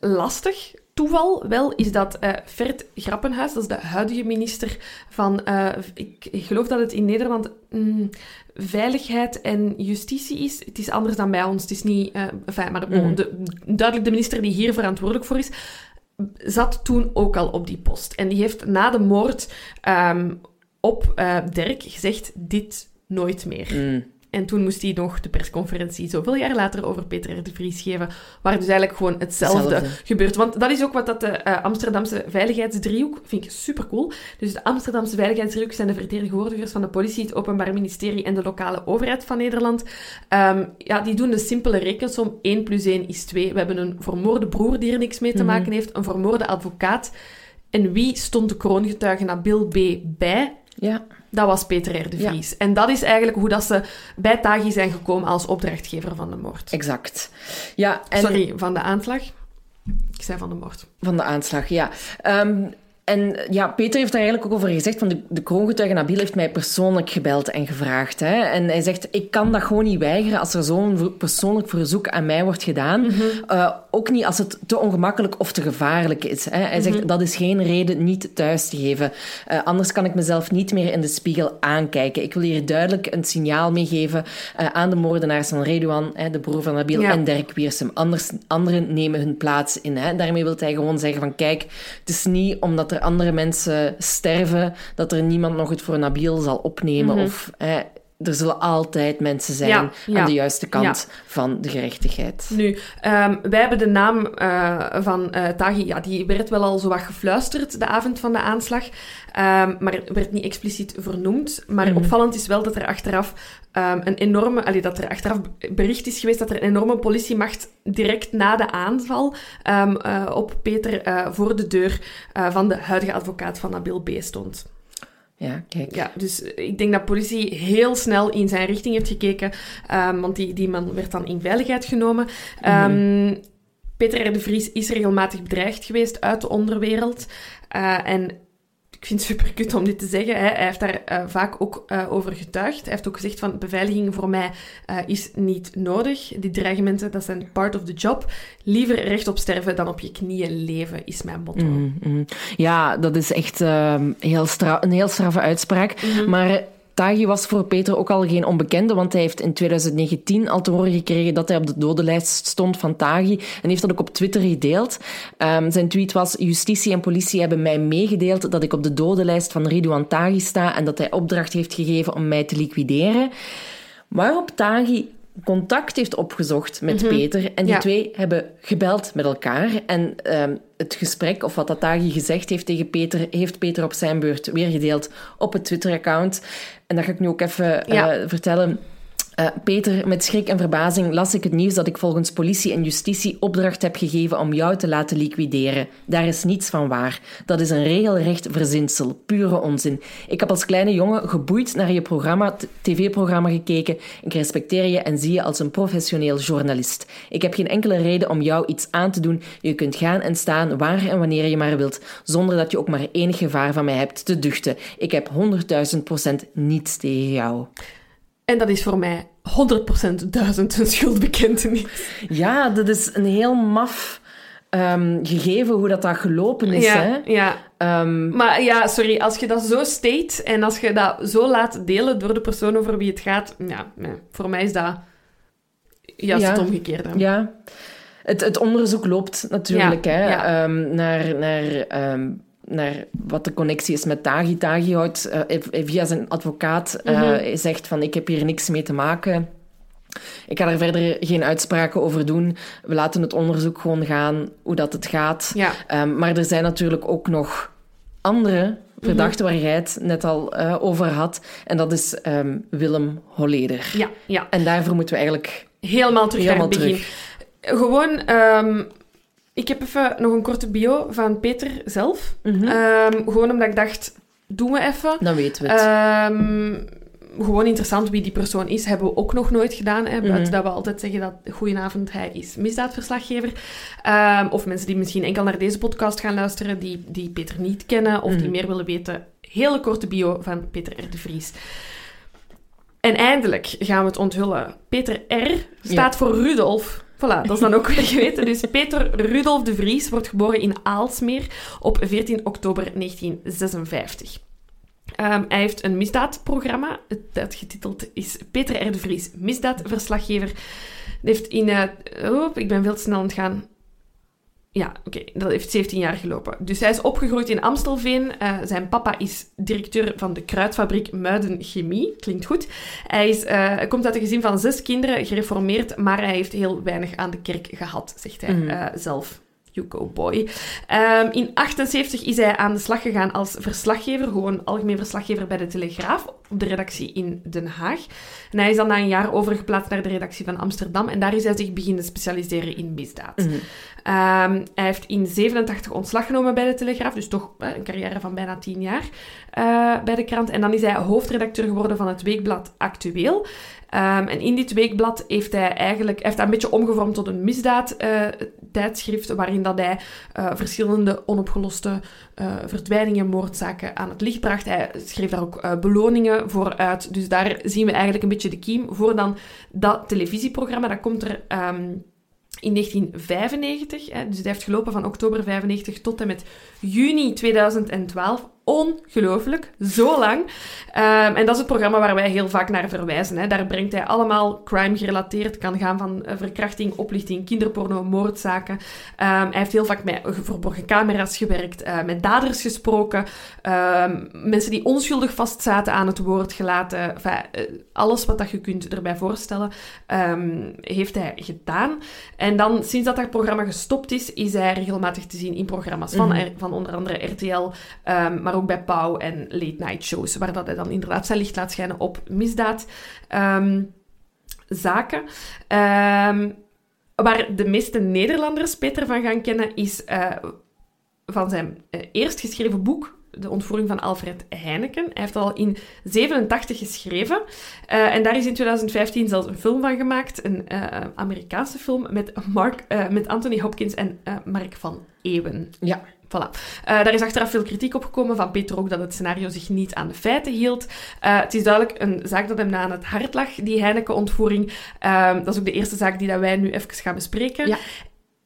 lastig toeval wel is dat uh, Fert Grappenhuis, dat is de huidige minister van, uh, ik, ik, geloof dat het in Nederland mm, Veiligheid en Justitie is. Het is anders dan bij ons. Het is niet, uh, enfin, maar de, mm. de, duidelijk de minister die hier verantwoordelijk voor is, zat toen ook al op die post. En die heeft na de moord um, op Dirk gezegd: dit nooit meer. Mm. En toen moest hij nog de persconferentie zoveel jaar later over Peter R. de Vries geven, waar dus eigenlijk gewoon hetzelfde, gebeurt. Want dat is ook wat dat de uh, Amsterdamse veiligheidsdriehoek, vind ik super cool. Dus de Amsterdamse veiligheidsdriehoek zijn de vertegenwoordigers van de politie, het Openbaar Ministerie en de lokale overheid van Nederland. Um, ja, die doen de simpele rekensom. 1 plus 1 is 2. We hebben een vermoorde broer die er niks mee te mhm. maken heeft, een vermoorde advocaat. En wie stond de kroongetuige Nabil B. bij? Ja. Dat was Peter R. de Vries. En dat is eigenlijk hoe dat ze bij Taghi zijn gekomen als opdrachtgever van de moord. Exact. Ja, en... Sorry, van de aanslag. Ik zei van de moord. Van de aanslag, ja. Um, en ja, Peter heeft daar eigenlijk ook over gezegd, van de, de kroongetuige Nabil heeft mij persoonlijk gebeld en gevraagd. Hè. En hij zegt, ik kan dat gewoon niet weigeren als er zo'n persoonlijk verzoek aan mij wordt gedaan. Mm -hmm. uh, ook niet als het te ongemakkelijk of te gevaarlijk is. Hè. Hij zegt, mm -hmm. dat is geen reden niet thuis te geven. Uh, anders kan ik mezelf niet meer in de spiegel aankijken. Ik wil hier duidelijk een signaal meegeven uh, aan de moordenaars van Redouan, hè, de broer van Nabil, ja. en Dirk Wiersum. Anders, anderen nemen hun plaats in. Hè. Daarmee wil hij gewoon zeggen van, kijk, het is niet omdat er andere mensen sterven, dat er niemand nog het voor Nabil zal opnemen. Mm-hmm. Of hè, er zullen altijd mensen zijn ja, ja, aan de juiste kant ja. van de gerechtigheid. Nu, um, wij hebben de naam uh, van uh, Taghi, ja, die werd wel al zo wat gefluisterd de avond van de aanslag, um, maar werd niet expliciet vernoemd. Maar mm. opvallend is wel dat er achteraf um, een enorme, allee, dat er achteraf bericht is geweest dat er een enorme politiemacht direct na de aanval uh, op Peter voor de deur van de huidige advocaat van Nabil B. stond. Ja, kijk. Ja, dus ik denk dat politie heel snel in zijn richting heeft gekeken, um, want die, die man werd dan in veiligheid genomen. Um, Peter R. de Vries is regelmatig bedreigd geweest uit de onderwereld. Uh, en ik vind het super kut om dit te zeggen. Hè. Hij heeft daar uh, vaak ook uh, over getuigd. Hij heeft ook gezegd van beveiliging voor mij uh, is niet nodig. Die dreigementen, dat zijn part of the job. Liever rechtop sterven dan op je knieën leven, is mijn motto. Mm -hmm. Ja, dat is echt ehm, heel een heel straffe uitspraak. Mm -hmm. Maar Taghi was voor Peter ook al geen onbekende, want hij heeft in 2019 al te horen gekregen dat hij op de dodenlijst stond van Taghi en heeft dat ook op Twitter gedeeld. Um, zijn tweet was: Justitie en politie hebben mij meegedeeld dat ik op de dodenlijst van Ridouan Taghi sta en dat hij opdracht heeft gegeven om mij te liquideren. Waarop Taghi contact heeft opgezocht met mm -hmm. Peter. En die ja. twee hebben gebeld met elkaar. En um, het gesprek, of wat Taghi gezegd heeft tegen Peter, heeft Peter op zijn beurt weergedeeld op het Twitter-account. En dat ga ik nu ook even ja. uh, vertellen. Uh, Peter, met schrik en verbazing las ik het nieuws dat ik volgens politie en justitie opdracht heb gegeven om jou te laten liquideren. Daar is niets van waar. Dat is een regelrecht verzinsel, pure onzin. Ik heb als kleine jongen geboeid naar je programma, tv-programma gekeken. Ik respecteer je en zie je als een professioneel journalist. Ik heb geen enkele reden om jou iets aan te doen. Je kunt gaan en staan waar en wanneer je maar wilt, zonder dat je ook maar enig gevaar van mij hebt te duchten. Ik heb 100.000 procent niets tegen jou. En dat is voor mij 100% duizend een schuldbekentenis. Ja, dat is een heel maf um, gegeven hoe dat, dat gelopen is. Ja, hè? ja. Um, maar ja, sorry, als je dat zo state en als je dat zo laat delen door de persoon over wie het gaat, ja, nee, voor mij is dat juist ja, het omgekeerde. Ja, het, het onderzoek loopt natuurlijk ja, hè, ja. Um, naar... naar naar wat de connectie is met Tagi. Tagi houdt uh, via zijn advocaat uh, mm -hmm. zegt van ik heb hier niks mee te maken. Ik ga er verder geen uitspraken over doen. We laten het onderzoek gewoon gaan, hoe dat het gaat. Ja. Um, maar er zijn natuurlijk ook nog andere verdachten mm -hmm. waar jij het net al uh, over had. En dat is um, Willem Holleder. Ja, ja. En daarvoor moeten we eigenlijk... Helemaal terug helemaal begin. Gewoon... Um, Ik heb even nog een korte bio van Peter zelf. Mhm. Ehm, gewoon omdat ik dacht, doen we even. Dan weten we het. Ehm, gewoon interessant wie die persoon is, hebben we ook nog nooit gedaan. Hè? Buiten Mhm. dat we altijd zeggen dat, goedenavond, hij is misdaadverslaggever. Ehm, of mensen die misschien enkel naar deze podcast gaan luisteren, die, die Peter niet kennen of die Mhm. meer willen weten. Hele korte bio van Peter R. de Vries. En eindelijk gaan we het onthullen. Peter R. staat voor Rudolf. Voilà, dat is dan ook weer geweten. Dus Peter Rudolf de Vries wordt geboren in Aalsmeer op 14 oktober 1956. Ehm, hij heeft een misdaadprogramma, dat getiteld is Peter R. de Vries, misdaadverslaggever. Hij heeft in... eh, oh, ik ben veel te snel aan het gaan. Ja, oké, dat heeft 17 jaar gelopen. Dus hij is opgegroeid in Amstelveen. Eh, zijn papa is directeur van de kruidfabriek Muiden Chemie. Klinkt goed. Hij, is, eh, komt uit een gezin van zes kinderen, gereformeerd, maar hij heeft heel weinig aan de kerk gehad, zegt hij Mhm. eh, zelf. You go boy. Ehm, in 78 is hij aan de slag gegaan als verslaggever, gewoon algemeen verslaggever bij de Telegraaf, op de redactie in Den Haag. En hij is dan na een jaar overgeplaatst naar de redactie van Amsterdam en daar is hij zich beginnen specialiseren in misdaad. Mhm. Ehm, hij heeft in 87 ontslag genomen bij de Telegraaf, dus toch eh, een carrière van bijna 10 jaar eh, bij de krant. En dan is hij hoofdredacteur geworden van het weekblad Actueel. Ehm, en in dit weekblad heeft hij eigenlijk hij heeft dat een beetje omgevormd tot een misdaadtijdschrift, waarin dat hij eh, verschillende onopgeloste eh, verdwijningen, moordzaken aan het licht bracht. Hij schreef daar ook eh, beloningen voor uit. Dus daar zien we eigenlijk een beetje de kiem voor dan dat televisieprogramma. Dat komt er... ehm, in 1995, hè, dus het heeft gelopen van oktober 95 tot en met juni 2012. Ongelooflijk, zo lang. Ehm, en dat is het programma waar wij heel vaak naar verwijzen. Hè. Daar brengt hij allemaal crime gerelateerd. kan gaan van eh, verkrachting, oplichting, kinderporno, moordzaken. Ehm, hij heeft heel vaak met verborgen camera's gewerkt, eh, met daders gesproken, ehm, mensen die onschuldig vastzaten aan het woord gelaten. Enfin, eh, alles wat dat je kunt erbij voorstellen, heeft hij gedaan. En dan, sinds dat dat programma gestopt is, is hij regelmatig te zien in programma's van, Mhm. Van onder andere RTL, ehm, ook bij Pauw en late night shows, waar dat hij dan inderdaad zijn licht laat schijnen op misdaad. ehm. Ehm, waar de meeste Nederlanders Peter van gaan kennen, is eh, van zijn eh, eerst geschreven boek, De ontvoering van Alfred Heineken. Hij heeft al in 87 geschreven. Eh, en daar is in 2015 zelfs een film van gemaakt. Een Amerikaanse film met, Mark, met Anthony Hopkins en Mark van Eeuwen. Ja. Voilà. Eh, daar is achteraf veel kritiek op gekomen van Peter ook dat het scenario zich niet aan de feiten hield. Eh, het is duidelijk een zaak dat hem na aan het hart lag, die Heineken-ontvoering. Ehm, dat is ook de eerste zaak die dat wij nu even gaan bespreken. Ja.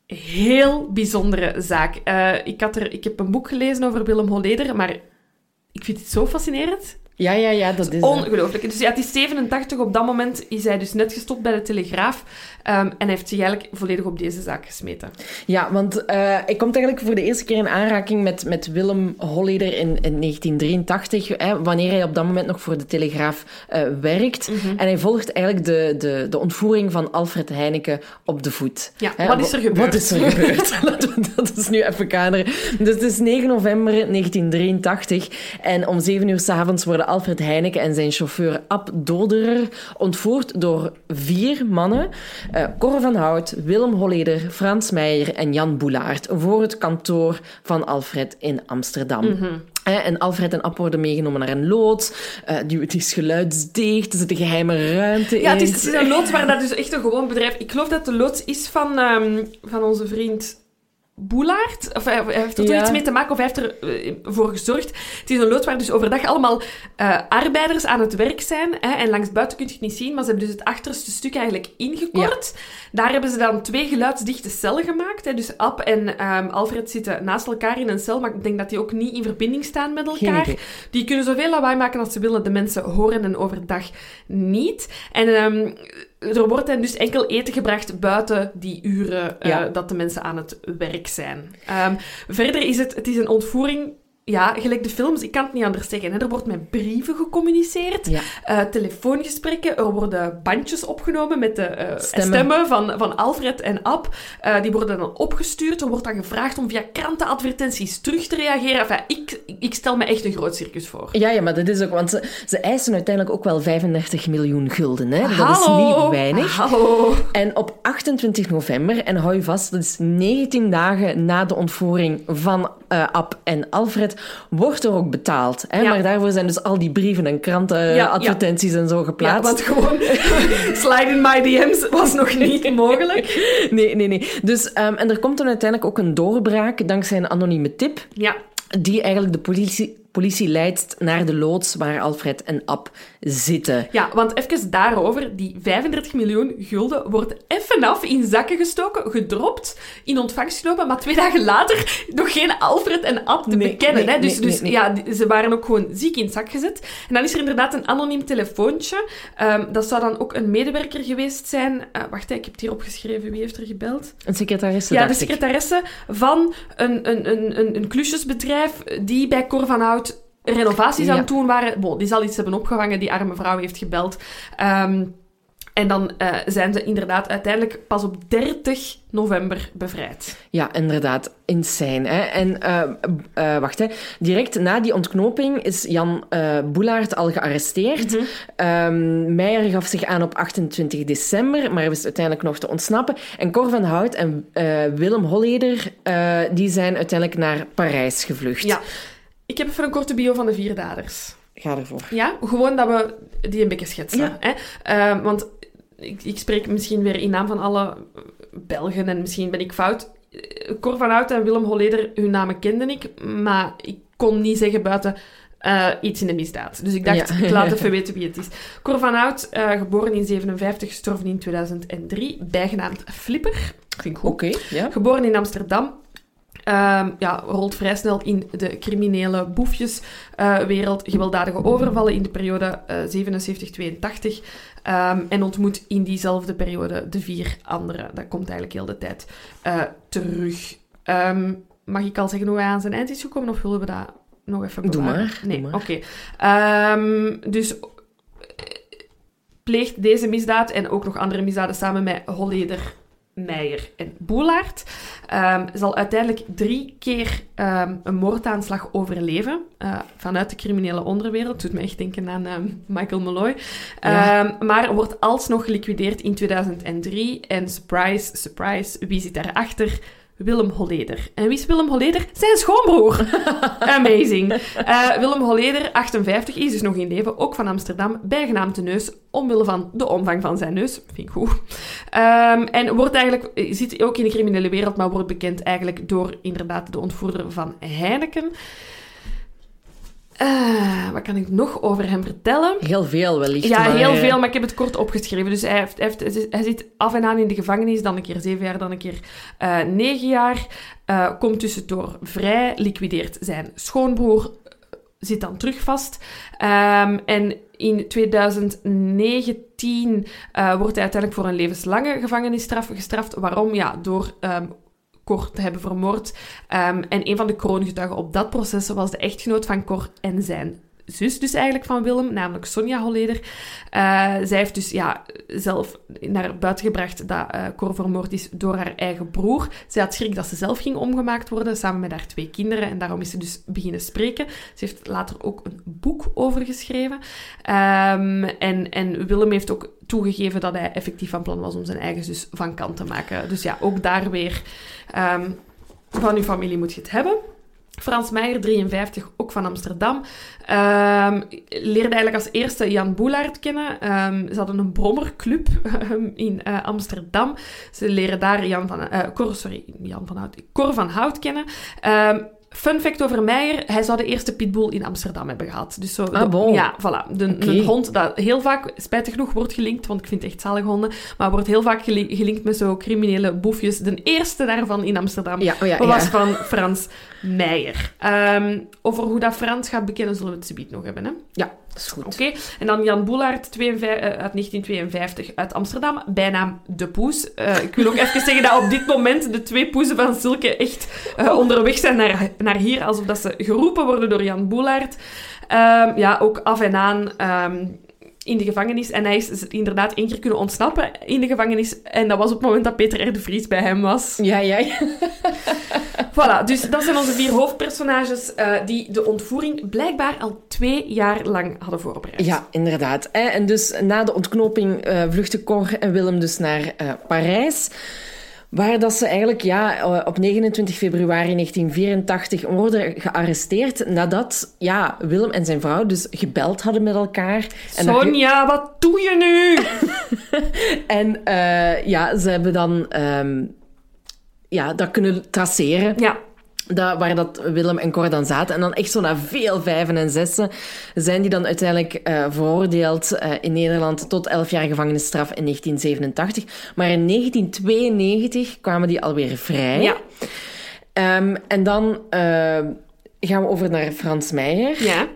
Heel bijzondere zaak. Eh, ik, had er, ik heb een boek gelezen over Willem Holleder, maar ik vind het zo fascinerend. Ja, ja, ja, dat is... Ongelooflijk. Dus ja, het is 87. Op dat moment is hij dus net gestopt bij de Telegraaf. Ehm, en heeft zich eigenlijk volledig op deze zaak gesmeten. Ja, want eh ik kom eigenlijk voor de eerste keer in aanraking met, met Willem Holleder in, in 1983, hè, wanneer hij op dat moment nog voor de Telegraaf eh, werkt. Mhm. En hij volgt eigenlijk de, de, de ontvoering van Alfred Heineken op de voet. Ja, Hè, wat is er gebeurd? Wat is er gebeurd? Laten we dat is nu even kaderen. Dus het is 9 november 1983 en om 7 uur s'avonds worden Alfred Heineken en zijn chauffeur Ab Doderer ontvoerd door vier mannen. Eh Cor van Hout, Willem Holleder, Frans Meijer en Jan Boulaert voor het kantoor van Alfred in Amsterdam. Mhm. Hè, En Alfred en Ab worden meegenomen naar een loods. Eh, die, het is geluidsdicht, er zit een geheime ruimte Ja, het in. is, het is een loods waar dat dus echt een gewoon bedrijf... Ik geloof dat de loods is van, ehm, van onze vriend Boelaert. Of hij, hij heeft er Ja. iets mee te maken, of hij heeft ervoor voor gezorgd. Het is een loods waar dus overdag allemaal eh, arbeiders aan het werk zijn. Hè, en langs buiten kun je het niet zien, maar ze hebben dus het achterste stuk eigenlijk ingekort. Daar hebben ze dan twee geluidsdichte cellen gemaakt. Hè. Dus Ab en ehm, Alfred zitten naast elkaar in een cel, maar ik denk dat die ook niet in verbinding staan met elkaar. Die kunnen zoveel lawaai maken als ze willen. De mensen horen hen overdag niet. En ehm, er wordt hen dus enkel eten gebracht buiten die uren eh, Ja. dat de mensen aan het werk zijn. Ehm, verder is het, het is een ontvoering ja, gelijk de films, ik kan het niet anders zeggen. Hè. Er wordt met brieven gecommuniceerd, Ja. eh, telefoongesprekken, er worden bandjes opgenomen met de eh, Stemmen. stemmen, van, van Alfred en Ab. Eh, die worden dan opgestuurd. Er wordt dan gevraagd om via krantenadvertenties terug te reageren. Enfin, ik, ik stel me echt een groot circus voor. Ja, ja, maar dat is ook... Want ze, ze eisen uiteindelijk ook wel 35 miljoen gulden. Hè? Dat is niet weinig. Hallo. En op 28 november, en hou je vast, dat is 19 dagen na de ontvoering van Ab en Alfred, wordt er ook betaald. Hè? Ja. Maar daarvoor zijn dus al die brieven en krantenadvertenties en zo geplaatst. want gewoon slide in my DM's was nog niet mogelijk. Nee, nee, nee. Dus, ehm, en er komt dan uiteindelijk ook een doorbraak dankzij een anonieme tip, Ja, die eigenlijk de politie, politie leidt naar de loods waar Alfred en Ab zitten. Ja, want even daarover. Die 35 miljoen gulden wordt even af in zakken gestoken, gedropt, in ontvangst genomen, maar twee dagen later nog geen Alfred en Ab te Nee, bekennen. nee, hè? Dus, nee, dus ja, ze waren ook gewoon ziek in het zak gezet. En dan is er inderdaad een anoniem telefoontje. Ehm, dat zou dan ook een medewerker geweest zijn. Eh, wacht, ik heb het hier opgeschreven. Wie heeft er gebeld? Een secretaresse, Ja, de ik. secretaresse van een, een, een, een, een klusjesbedrijf die bij Cor van Hout renovaties Ja. aan het doen waren. Bon, die zal iets hebben opgevangen, die arme vrouw heeft gebeld. Ehm, en dan eh, zijn ze inderdaad uiteindelijk pas op 30 november bevrijd. Ja, inderdaad. Insane. Hè? En eh, eh, wacht, hè. direct na die ontknoping is Jan eh Boelaert al gearresteerd. Ehm, Meijer gaf zich aan op 28 december, maar wist uiteindelijk nog te ontsnappen. En Cor van Hout en Willem Holleder die zijn uiteindelijk naar Parijs gevlucht. Ja. Ik heb even een korte bio van de vier daders. Ga ervoor. Ja, gewoon dat we die een beetje schetsen. Ja. Hè? Ehm, want ik, ik spreek misschien weer in naam van alle Belgen en misschien ben ik fout. Cor van Hout en Willem Holleder, hun namen kende ik, maar ik kon niet zeggen buiten eh, iets in de misdaad. Dus ik dacht, Ja. ik laat even weten wie het is. Cor van Hout, eh, geboren in 57, gestorven in 2003, bijgenaamd Flipper. Vind ik goed. Oké, ja. Geboren in Amsterdam. Ehm, ja, rolt vrij snel in de criminele boefjeswereld. gewelddadige overvallen in de periode eh 77-82. Ehm, en ontmoet in diezelfde periode de vier anderen. Dat komt eigenlijk heel de tijd eh, terug. Ehm, mag ik al zeggen hoe hij aan zijn eind is gekomen? Of willen we dat nog even Doe bewaren? maar, Nee, doe maar. oké. Ehm, dus eh, pleegt deze misdaad en ook nog andere misdaden samen met Holleder, Meijer en Boelaert. Ehm, zal uiteindelijk drie keer ehm, een moordaanslag overleven eh, vanuit de criminele onderwereld. Doet me echt denken aan ehm, Michael Malloy. Ja. Maar wordt alsnog geliquideerd in 2003. En surprise, surprise, wie zit daarachter? Willem Holleder. En wie is Willem Holleder? Zijn schoonbroer. Amazing. Eh, Willem Holleder, 58, is dus nog in leven, ook van Amsterdam, bijgenaamd de neus, omwille van de omvang van zijn neus. Vind ik goed. Ehm, en wordt eigenlijk, eh, zit ook in de criminele wereld, maar wordt bekend eigenlijk door inderdaad de ontvoerder van Heineken. Eh, wat kan ik nog over hem vertellen? Heel veel wellicht. Ja, maar, heel eh, veel, maar ik heb het kort opgeschreven. Dus hij, heeft, hij, heeft- hij zit af en aan in de gevangenis, dan een keer zeven jaar, dan een keer eh, negen jaar. Eh, komt tussendoor vrij, liquideert zijn schoonbroer, zit dan terug vast. Ehm, en in 2019 eh, wordt hij uiteindelijk voor een levenslange gevangenisstraf gestraft. Waarom? Ja, door ehm Cor te hebben vermoord. Ehm, en een van de kroongetuigen op dat proces was de echtgenoot van Cor en zijn zus dus eigenlijk van Willem, namelijk Sonja Holleder. Eh, zij heeft dus ja, zelf naar buiten gebracht dat eh Cor vermoord is door haar eigen broer. Zij had schrik dat ze zelf ging omgemaakt worden, samen met haar twee kinderen. En daarom is ze dus beginnen spreken. Ze heeft later ook een boek over geschreven. Ehm, en, en Willem heeft ook toegegeven dat hij effectief van plan was om zijn eigen zus van kant te maken. Dus ja, ook daar weer ehm, van uw familie moet je het hebben. Frans Meijer, 53, ook van Amsterdam. Ehm, leerde eigenlijk als eerste Jan Boelaert kennen. Ehm, ze hadden een brommerclub ehm, in eh, Amsterdam. Ze leren daar Jan van, eh, Cor, sorry, Jan van Hout, Cor van Hout kennen. Fun fact over Meijer, hij zou de eerste pitbull in Amsterdam hebben gehad. Dus zo, Ah, de- bon. Ja, voilà. De. Een hond dat heel vaak, spijtig genoeg, wordt gelinkt, want ik vind het echt zalige honden, maar wordt heel vaak geli- gelinkt met zo criminele boefjes. De eerste daarvan in Amsterdam Ja, oh ja, was ja. van Frans Meijer. Ehm, over hoe dat Frans gaat bekennen zullen we het subiet nog hebben. Hè? Ja, dat is goed. Oké, en dan Jan Boelaert 52, eh, uit 1952 uit Amsterdam, bijnaam De Poes. Eh, ik wil ook even zeggen dat op dit moment de twee poezen van Silke echt eh, onderweg zijn naar, naar hier, alsof dat ze geroepen worden door Jan Boelaert. Ehm, ja, ook af en aan ehm, in de gevangenis. En hij is inderdaad één keer kunnen ontsnappen in de gevangenis. En dat was op het moment dat Peter R. de Vries bij hem was. Ja, ja. ja. Voilà, dus dat zijn onze vier hoofdpersonages eh, die de ontvoering blijkbaar al twee jaar lang hadden voorbereid. Ja, inderdaad. hè. En dus na de ontknoping eh, vluchten Cor en Willem dus naar eh, Parijs. Waar dat ze eigenlijk ja, eh, op 29 februari 1984 worden gearresteerd nadat ja, Willem en zijn vrouw dus gebeld hadden met elkaar. En ge- Sonja, wat doe je nu? En eh, ja, ze hebben dan ehm, ja, dat kunnen traceren. Ja, Dat, waar dat Willem en Cor dan zaten. En dan echt zo na veel vijven en zessen zijn die dan uiteindelijk eh, veroordeeld eh, in Nederland tot 11 jaar gevangenisstraf in 1987. Maar in 1992 kwamen die alweer vrij. ja, Ehm, en dan eh, gaan we over naar Frans Meijer. ja.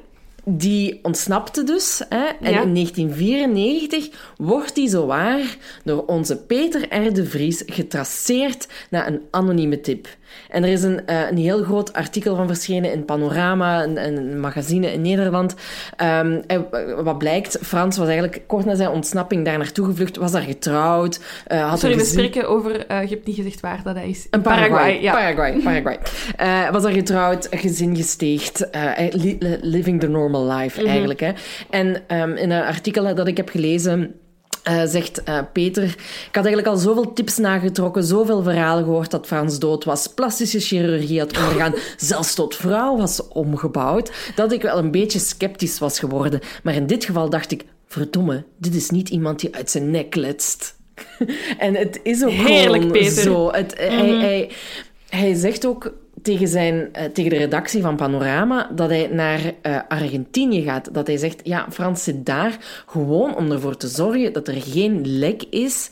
Die ontsnapte dus. Hè? En Ja. in 1994 wordt die zowaar door onze Peter R. de Vries getraceerd naar een anonieme tip. En er is een, eh, een heel groot artikel van verschenen in Panorama, een, een magazine in Nederland. Ehm, en wat blijkt, Frans was eigenlijk kort na zijn ontsnapping daar naartoe gevlucht, was daar getrouwd. eh, had Sorry, we spreken over... eh, je hebt niet gezegd waar dat is. een Paraguay. ja. Paraguay, Paraguay. Eh, was er getrouwd, gezin gesteegd, eh, li- li- living the normal life Mhm. eigenlijk. Hè. En ehm, in een artikel dat ik heb gelezen... eh, zegt eh, Peter, ik had eigenlijk al zoveel tips nagetrokken, zoveel verhalen gehoord dat Frans dood was, plastische chirurgie had ondergaan, zelfs tot vrouw was omgebouwd, dat ik wel een beetje sceptisch was geworden. Maar in dit geval dacht ik, verdomme, dit is niet iemand die uit zijn nek letst. en het is ook Heerlijk, gewoon Peter. zo. Het, hij, hij, hij zegt ook tegen, zijn, eh, tegen de redactie van Panorama dat hij naar eh, Argentinië gaat. Dat hij zegt, ja, Frans zit daar gewoon om ervoor te zorgen dat er geen lek is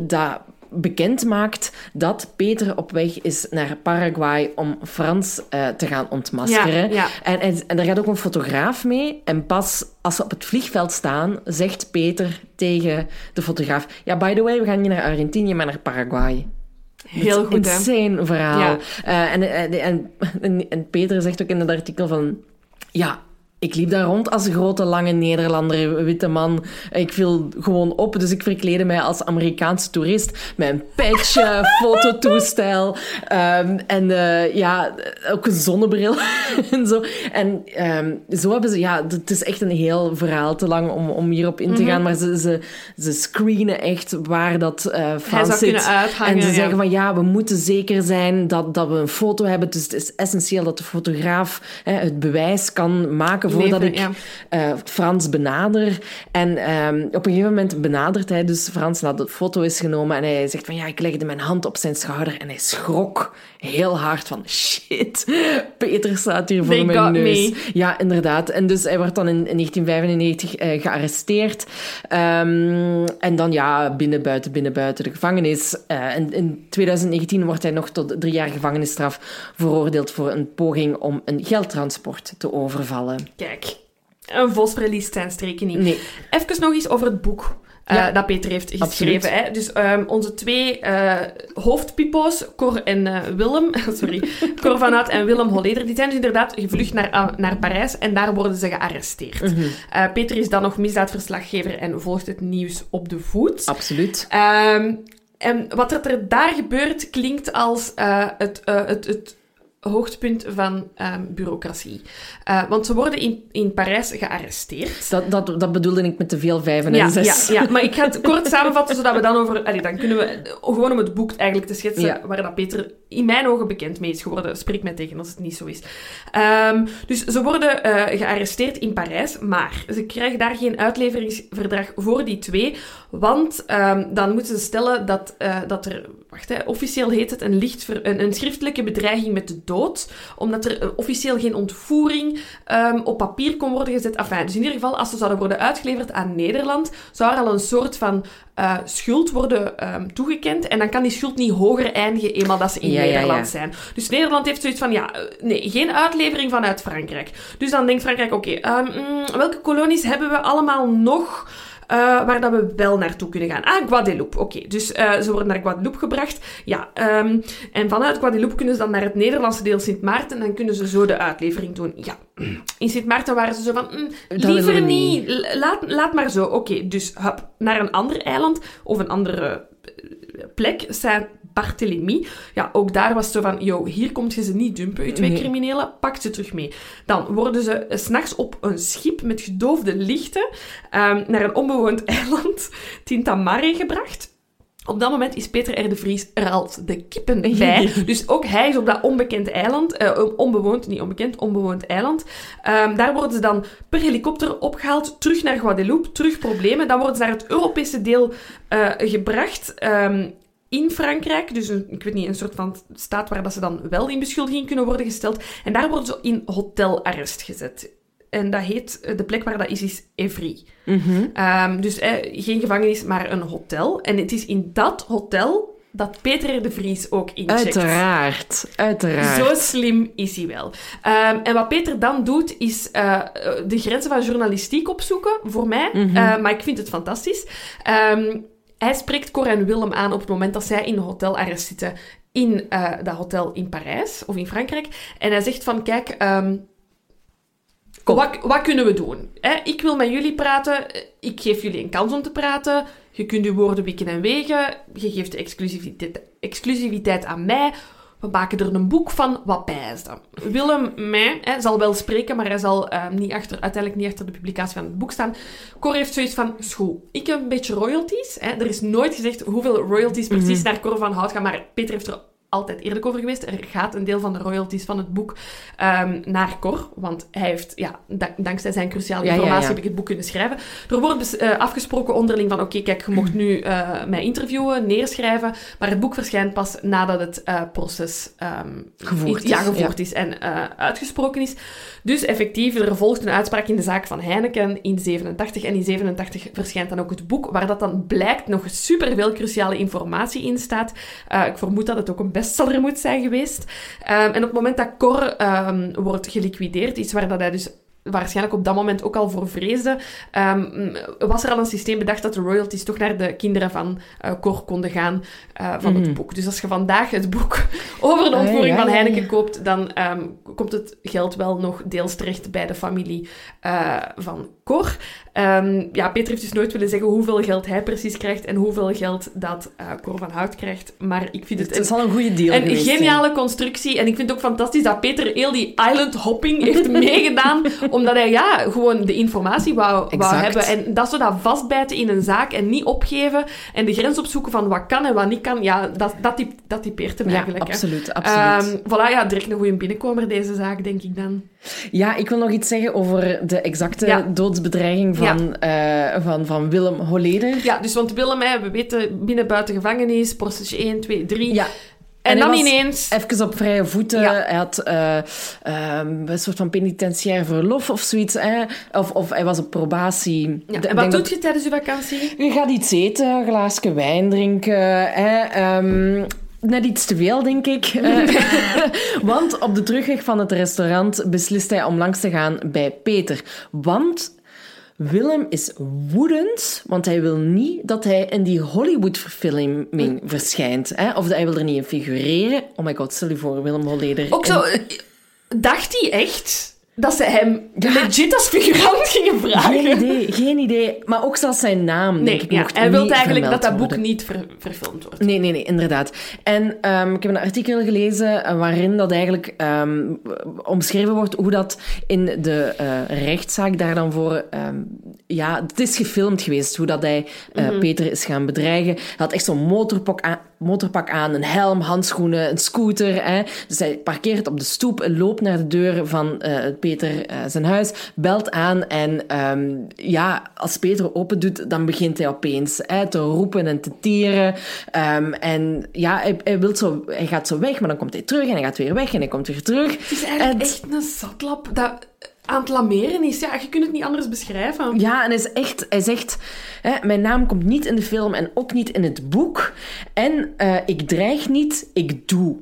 dat bekend maakt dat Peter op weg is naar Paraguay om Frans eh, te gaan ontmaskeren. Ja, ja. En, en, en daar gaat ook een fotograaf mee. En pas als ze op het vliegveld staan, zegt Peter tegen de fotograaf... Ja, by the way, we gaan niet naar Argentinië, maar naar Paraguay. Heel goed, hè? Insane verhaal. Ja. Eh, en, en, en, en Peter zegt ook in het artikel van... Ja, ik liep daar rond als een grote, lange Nederlander, witte man. Ik viel gewoon op, dus ik verkleedde mij als Amerikaanse toerist. Met een petje, fototoestel. ehm, en eh, ja, ook een zonnebril en zo. En ehm, zo hebben ze... Ja, het is echt een heel verhaal, te lang om, om hierop in te gaan. Maar ze, ze, ze screenen echt waar dat Frans zou zit. uithangen, en ze ja. zeggen van ja, we moeten zeker zijn dat, dat we een foto hebben. Dus het is essentieel dat de fotograaf hè, het bewijs kan maken voordat Leven, ik eh, Frans benader. En ehm, op een gegeven moment benadert hij dus Frans nadat de foto is genomen. En hij zegt van ja, ik legde mijn hand op zijn schouder en hij schrok heel hard van shit, Peter staat hier voor They mijn neus. me. Ja, inderdaad. En dus hij wordt dan in, in 1995 eh, gearresteerd. Ehm, en dan ja, binnen, buiten, binnen, buiten de gevangenis. Eh, en in 2019 wordt hij nog tot drie jaar gevangenisstraf veroordeeld voor een poging om een geldtransport te overvallen. Kijk, een vos verliest zijn streken niet. Nee. Even nog eens over het boek. eh, dat Peter heeft Absoluut. geschreven. Hè? Dus ehm, onze twee eh hoofdpipo's, Cor en eh, Willem, sorry, Cor van Hout en Willem Holleder, die zijn dus inderdaad gevlucht naar, naar Parijs en daar worden ze gearresteerd. Mhm. Peter is dan nog misdaadverslaggever en volgt het nieuws op de voet. Absoluut. Ehm, en wat er, daar gebeurt klinkt als het, het, het hoogtepunt van ehm, bureaucratie. Eh, want ze worden in, in Parijs gearresteerd. Dat, dat, dat bedoelde ik met te veel vijven en Ja, zes. ja, ja, maar ik ga het kort samenvatten, zodat we dan over... Allee, dan kunnen we gewoon om het boek eigenlijk te schetsen, Ja. waar dat Peter in mijn ogen bekend mee is geworden. Spreek mij tegen als het niet zo is. Ehm, dus ze worden eh, gearresteerd in Parijs, maar ze krijgen daar geen uitleveringsverdrag voor die twee, want ehm, dan moeten ze stellen dat, eh, dat er... Wacht, hè, officieel heet het een, licht ver- een, een schriftelijke bedreiging met de dood, omdat er eh, officieel geen ontvoering ehm, op papier kon worden gezet. Enfin, dus in ieder geval, als ze zouden worden uitgeleverd aan Nederland, zou er al een soort van uh, schuld worden um, toegekend. En dan kan die schuld niet hoger eindigen eenmaal dat ze in Ja, Nederland ja. zijn. Dus Nederland heeft zoiets van, ja, eh, nee, geen uitlevering vanuit Frankrijk. Dus dan denkt Frankrijk, oké, ehm, mm, welke kolonies hebben we allemaal nog... eh, waar dat we wel naartoe kunnen gaan. Ah, Guadeloupe. Oké, dus eh, ze worden naar Guadeloupe gebracht. Ja, ehm, en vanuit Guadeloupe kunnen ze dan naar het Nederlandse deel Sint Maarten en dan kunnen ze zo de uitlevering doen. Ja, in Sint Maarten waren ze zo van, mm, liever niet, laat, laat maar zo. Oké, dus hup, naar een ander eiland of een andere eh, plek, Saint-Barthélemy. Ja, ook daar was het zo van, yo, hier komt je ze niet dumpen, je twee Nee. criminelen, pak ze terug mee. Dan worden ze eh, s'nachts op een schip met gedoofde lichten ehm, naar een onbewoond eiland, Tintamare, gebracht. Op dat moment is Peter R. de Vries er als de kippen bij. Dus ook hij is op dat onbekend eiland, eh, onbewoond, niet onbekend, onbewoond eiland. Ehm, daar worden ze dan per helikopter opgehaald, terug naar Guadeloupe, terug problemen. Dan worden ze naar het Europese deel eh, gebracht. ehm, in Frankrijk, dus een, ik weet niet, een soort van staat waar dat ze dan wel in beschuldiging kunnen worden gesteld. En daar worden ze in hotelarrest gezet. En dat heet, eh, de plek waar dat is, is Evry. Ehm, dus eh, geen gevangenis, maar een hotel. En het is in dat hotel dat Peter de Vries ook incheckt. Uiteraard, uiteraard. Zo slim is hij wel. Ehm, en wat Peter dan doet, is eh, de grenzen van journalistiek opzoeken, voor mij. Mhm. Eh, maar ik vind het fantastisch. Ehm, hij spreekt Cor en Willem aan op het moment dat zij in een hotelarrest zitten in eh, dat hotel in Parijs of in Frankrijk. En hij zegt van, kijk... ehm, wat, wat kunnen we doen? Hè? Ik wil met jullie praten. Ik geef jullie een kans om te praten. Je kunt uw woorden wikken en wegen. Je geeft de exclusiviteit, exclusiviteit aan mij. We maken er een boek van. Wat pijsde. Willem mij, hè, zal wel spreken, maar hij zal eh, niet achter, uiteindelijk niet achter de publicatie van het boek staan. Cor heeft zoiets van, school. Ik heb een beetje royalties. Hè. Er is nooit gezegd hoeveel royalties precies naar Cor van Hout gaan, maar Peter heeft er altijd eerlijk over geweest. Er gaat een deel van de royalties van het boek ehm, naar Cor. Want hij heeft, ja, da- dankzij zijn cruciale Ja, ja, informatie ja. heb ik het boek kunnen schrijven. Er wordt eh, afgesproken onderling van, oké, kijk, je mocht nu eh, mij interviewen, neerschrijven, maar het boek verschijnt pas nadat het eh, proces ehm, Gevoerd ja, is, gevoerd is en uitgesproken is. Dus effectief, er volgt een uitspraak in de zaak van Heineken in 87. En in 87 verschijnt dan ook het boek, waar dat dan blijkt nog superveel cruciale informatie in staat. Ik vermoed dat het ook een bestseller moet zijn geweest. Ehm, en op het moment dat Cor ehm, wordt geliquideerd, iets waar dat hij dus waarschijnlijk op dat moment ook al voor vreesde, ehm, was er al een systeem bedacht dat de royalties toch naar de kinderen van eh Cor konden gaan eh, van het boek. Dus als je vandaag het boek over de ontvoering ja, van Heineken ja. koopt, dan ehm, komt het geld wel nog deels terecht bij de familie eh, van Cor. Ehm, ja, Peter heeft dus nooit willen zeggen hoeveel geld hij precies krijgt en hoeveel geld dat Cor van Hout krijgt. Maar ik vind het, Het is al een goede deal een geweest, geniale constructie. En ik vind het ook fantastisch dat Peter heel die island hopping heeft meegedaan. Omdat hij ja, gewoon de informatie wou, wou hebben. En dat zo dat vastbijten in een zaak en niet opgeven. En de grens opzoeken van wat kan en wat niet kan. Ja, dat, dat, typ, dat typeert hem Ja, eigenlijk. hè. absoluut, absoluut. Ehm, voilà, ja, direct een goede binnenkomer deze zaak, denk ik dan. Ja, ik wil nog iets zeggen over de exacte Ja. doodsbedreiging van, eh, van, van Willem Holleder. Ja, dus want Willem, hè, we weten, binnen buiten gevangenis, proces 1, 2, 3. Ja. En, En dan ineens... Even op vrije voeten. Ja. Hij had eh, ehm, een soort van penitentiair verlof of zoiets. Hè? Of, of hij was op probatie. Ja, en wat dat- doet je tijdens je vakantie? Je gaat iets eten, een glaasje wijn drinken. Hè? ehm, net iets te veel, denk ik. Eh, Want op de terugweg van het restaurant beslist hij om langs te gaan bij Peter. Want Willem is woedend, want hij wil niet dat hij in die Hollywood-verfilming verschijnt. Hè? Of hij wil er niet in figureren. Oh my god, stel je voor, Willem Holleder. Ook zo... Eh, Dacht hij echt dat ze hem legit als figurant gingen vragen? Geen idee, geen idee. Maar ook zelfs zijn naam, Nee, ik, ja, hij wil eigenlijk dat dat boek worden. niet ver- verfilmd wordt. Nee, nee, nee, inderdaad. En ehm, ik heb een artikel gelezen eh, waarin dat eigenlijk ehm, omschreven wordt hoe dat in de eh, rechtszaak daar dan voor ehm, ja, het is gefilmd geweest hoe dat hij eh, Mhm. Peter is gaan bedreigen. Hij had echt zo'n motorpak aan, motorpak aan, een helm, handschoenen, een scooter. Hè. Dus hij parkeert op de stoep, loopt naar de deur van eh, Peter eh, zijn huis, belt aan en ehm, ja, als Peter open doet, dan begint hij opeens hè, te roepen en te tieren. Ehm, en ja, hij, hij, wil zo, hij gaat zo weg, maar dan komt hij terug en hij gaat weer weg en hij komt weer terug. Het is eigenlijk En- echt een zatlap dat aan het lameren is. Ja, je kunt het niet anders beschrijven. Ja, en hij, is echt, hij zegt: hè, Mijn naam komt niet in de film en ook niet in het boek. En eh, ik dreig niet, ik doe.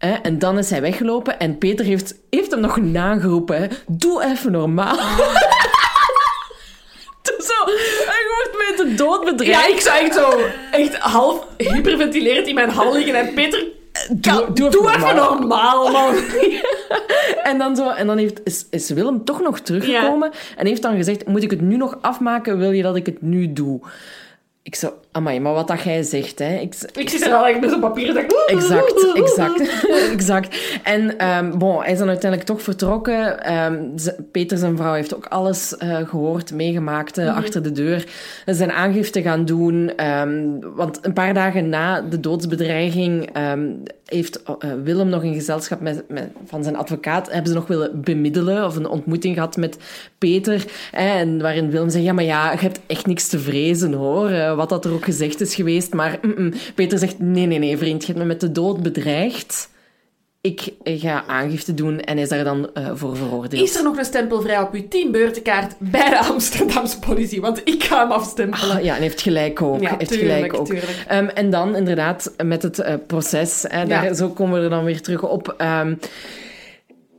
Hè, en dan is hij weggelopen en Peter heeft, heeft hem nog nageroepen: hè, Doe even normaal. Zo, hij wordt met de dood bedreigd. Ja, ik zou echt zo echt half hyperventilerend in mijn hal liggen en Peter... Doe, doe, Doe even normaal, man. En dan, zo, en dan heeft, is, is Willem toch nog teruggekomen en heeft dan gezegd: Moet ik het nu nog afmaken? Wil je dat ik het nu doe? Ik zo, amai, maar wat dat jij zegt, hè? Ik, Ik zit er al echt met zo'n papier dat ik... Exact, exact, exact. En ehm, bon, hij is dan uiteindelijk toch vertrokken. Ehm, Peter, zijn vrouw, heeft ook alles eh, gehoord, meegemaakt eh, achter de deur. Ze zijn aangifte gaan doen. ehm, want een paar dagen na de doodsbedreiging heeft eh, Willem nog in gezelschap met, met, van zijn advocaat... hebben ze nog willen bemiddelen of een ontmoeting gehad met Peter. en waarin Willem zegt, ja, maar ja, je hebt echt niks te vrezen, hoor. wat dat er ook gezegd is geweest. Maar mm, mm. Peter zegt, nee, nee, nee, vriend, je hebt me met de dood bedreigd. Ik ga aangifte doen en is daar dan eh, voor veroordeeld. Is er nog een stempel vrij op uw teambeurtenkaart bij de Amsterdamse politie? Want ik ga hem afstempelen. Ah, ja, en heeft gelijk ook. Ja, heeft tuurlijk, gelijk ook. Ehm, en dan inderdaad met het eh, proces, hè, daar, Ja. zo komen we er dan weer terug op. ehm,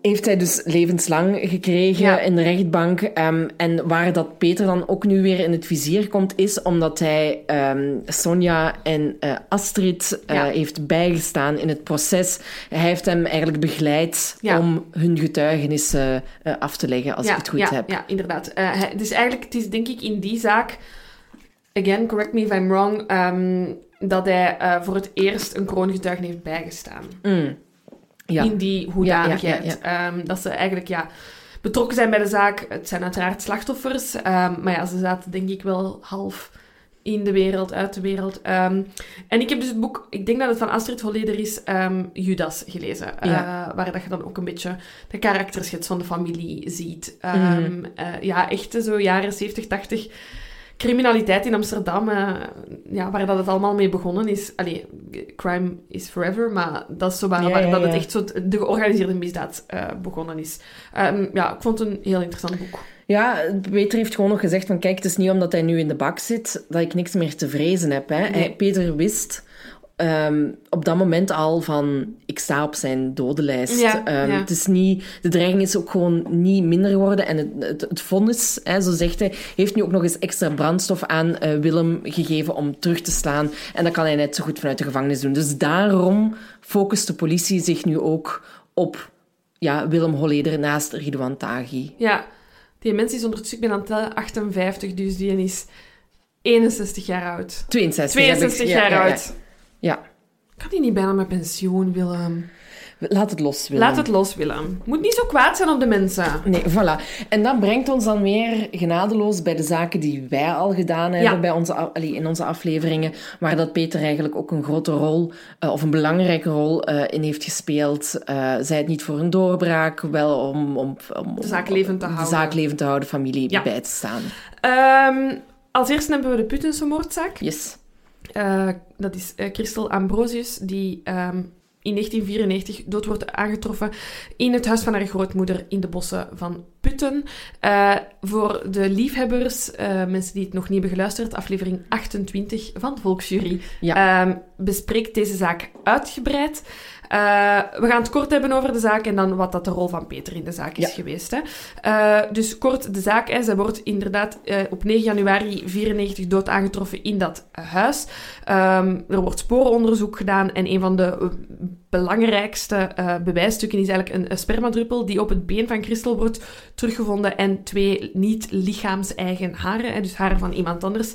heeft hij dus levenslang gekregen Ja. in de rechtbank. Ehm, en waar dat Peter dan ook nu weer in het vizier komt, is omdat hij ehm, Sonja en eh, Astrid eh, Ja. heeft bijgestaan in het proces. Hij heeft hem eigenlijk begeleid Ja. om hun getuigenissen eh, af te leggen, als ik het goed heb. Ja, inderdaad. Hij- dus eigenlijk, het is denk ik in die zaak... Again, correct me if I'm wrong. ehm, dat hij voor het eerst een kroongetuige heeft bijgestaan. Mm. Ja. In die hoedanigheid. Ja, ja, Ehm, dat ze eigenlijk ja, betrokken zijn bij de zaak. Het zijn uiteraard slachtoffers. ehm, maar ja, ze zaten denk ik wel half in de wereld, uit de wereld. Ehm, en ik heb dus het boek, ik denk dat het van Astrid Holleder is, Judas, gelezen. Ja. Eh, waar dat je dan ook een beetje de karakterschets van de familie ziet. Mhm. eh, ja, echt zo jaren 70, 80 criminaliteit in Amsterdam, eh, ja, waar dat het allemaal mee begonnen is. Allee, crime is forever, maar dat is zo waar, Ja, waar ja, dat het echt zo de georganiseerde misdaad eh, begonnen is. Ehm, ja, ik vond het een heel interessant boek. Ja, Peter heeft gewoon nog gezegd van kijk, het is niet omdat hij nu in de bak zit dat ik niks meer te vrezen heb. Hè. Hij- Peter wist ehm, op dat moment al van ik sta op zijn dodenlijst. Ja, Ehm, ja. Het is niet, de dreiging is ook gewoon niet minder geworden. En het, het, het vonnis, hè, zo zegt hij, heeft nu ook nog eens extra brandstof aan eh, Willem gegeven om terug te slaan. En dat kan hij net zo goed vanuit de gevangenis doen. Dus daarom focust de politie zich nu ook op ja, Willem Holleder naast Ridouan Taghi. Ja, die mens is ondertussen, ik ben aan het tellen, 58, dus die is 61 jaar oud. 62. heb ik- 62 ja, jaar ja, ja. oud. Ja, Kan die niet bijna met pensioen, Willem? laat het los, Willem. Laat het los, Willem. Moet niet zo kwaad zijn op de mensen. Nee, voilà. En dat brengt ons dan weer genadeloos bij de zaken die wij al gedaan hebben Ja. bij onze, allee, in onze afleveringen, waar dat Peter eigenlijk ook een grote rol, eh, of een belangrijke rol eh, in heeft gespeeld. Eh zij het niet voor een doorbraak, wel om, om, om De zaak levend te de houden. zaak levend te houden, familie Ja. bij te staan. Ehm, als eerste hebben we de Puttense moordzaak. Yes. Eh, dat is eh, Christel Ambrosius, die ehm, in 1994 dood wordt aangetroffen in het huis van haar grootmoeder in de bossen van Putten. Eh, voor de liefhebbers, mensen die het nog niet hebben geluisterd, aflevering 28 van de Volksjury Ja. ehm, bespreekt deze zaak uitgebreid. Eh, we gaan het kort hebben over de zaak en dan wat dat de rol van Peter in de zaak is Ja. geweest. Hè. Eh, dus kort de zaak. Hè. Zij wordt inderdaad eh, op 9 januari 94 dood aangetroffen in dat huis. Ehm, er wordt sporenonderzoek gedaan en een van de belangrijkste eh, bewijsstukken is eigenlijk een, spermadruppel die op het been van Christel wordt teruggevonden en twee niet-lichaams-eigen haren, hè, dus haren van iemand anders.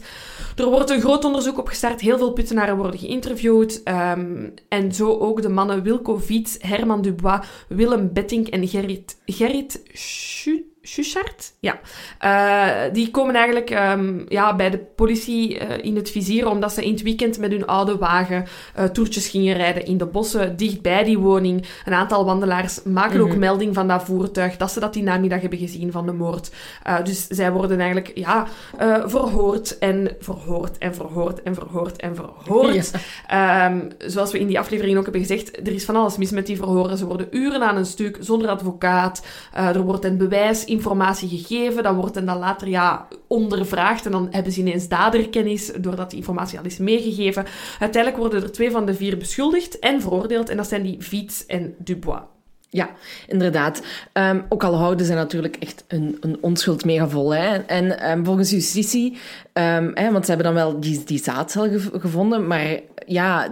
Er wordt een groot onderzoek opgestart, heel veel puttenaren worden geïnterviewd ehm, en zo ook de mannen Wilco Viets, Herman Dubois, Willem Bettink en Gerrit, Gerrit Schu- Schuchard, ja. Uh, die komen eigenlijk um, ja, bij de politie uh, in het vizier omdat ze in het weekend met hun oude wagen uh, toertjes gingen rijden in de bossen dichtbij die woning. Een aantal wandelaars maken ook mm -hmm. melding van dat voertuig, dat ze dat die namiddag hebben gezien van de moord. dus zij worden eigenlijk ja, verhoord en verhoord en verhoord en verhoord en verhoord. Ja. Um, zoals we in die aflevering ook hebben gezegd, er is van alles mis met die verhoren. Ze worden uren aan een stuk, zonder advocaat. er wordt een bewijs informatie gegeven, dan wordt hen dan later ja, ondervraagd en dan hebben ze ineens daderkennis doordat die informatie al is meegegeven. Uiteindelijk worden er twee van de vier beschuldigd en veroordeeld en dat zijn die Viets en Dubois. Ja, inderdaad. Um, ook al houden ze natuurlijk echt een, een onschuld mega vol. Hè. En um, volgens justitie, um, hè, want ze hebben dan wel die, die zaadcel gevonden, maar ja,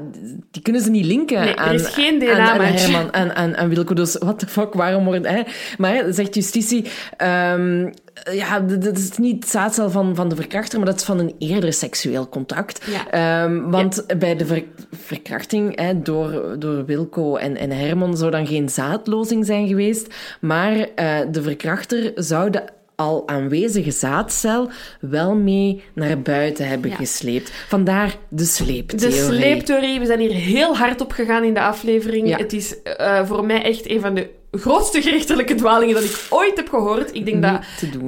die kunnen ze niet linken nee, aan, er is geen DNA aan, aan Herman en aan, aan Wilco. Dus what the fuck, waarom wordt... Hè? Maar zegt justitie... Um, ja, dat is niet het zaadcel van, van de verkrachter, maar dat is van een eerder seksueel contact. Ja. Um, want ja. bij de ver, verkrachting hè, door, door Wilco en, en Herman zou dan geen zaadlozing zijn geweest, maar uh, de verkrachter zou de al aanwezige zaadcel wel mee naar buiten hebben ja. gesleept. Vandaar de sleeptheorie. De sleeptheorie. We zijn hier heel hard op gegaan in de aflevering. Ja. Het is uh, voor mij echt een van de grootste gerechtelijke dwalingen dat ik ooit heb gehoord. Ik denk Niet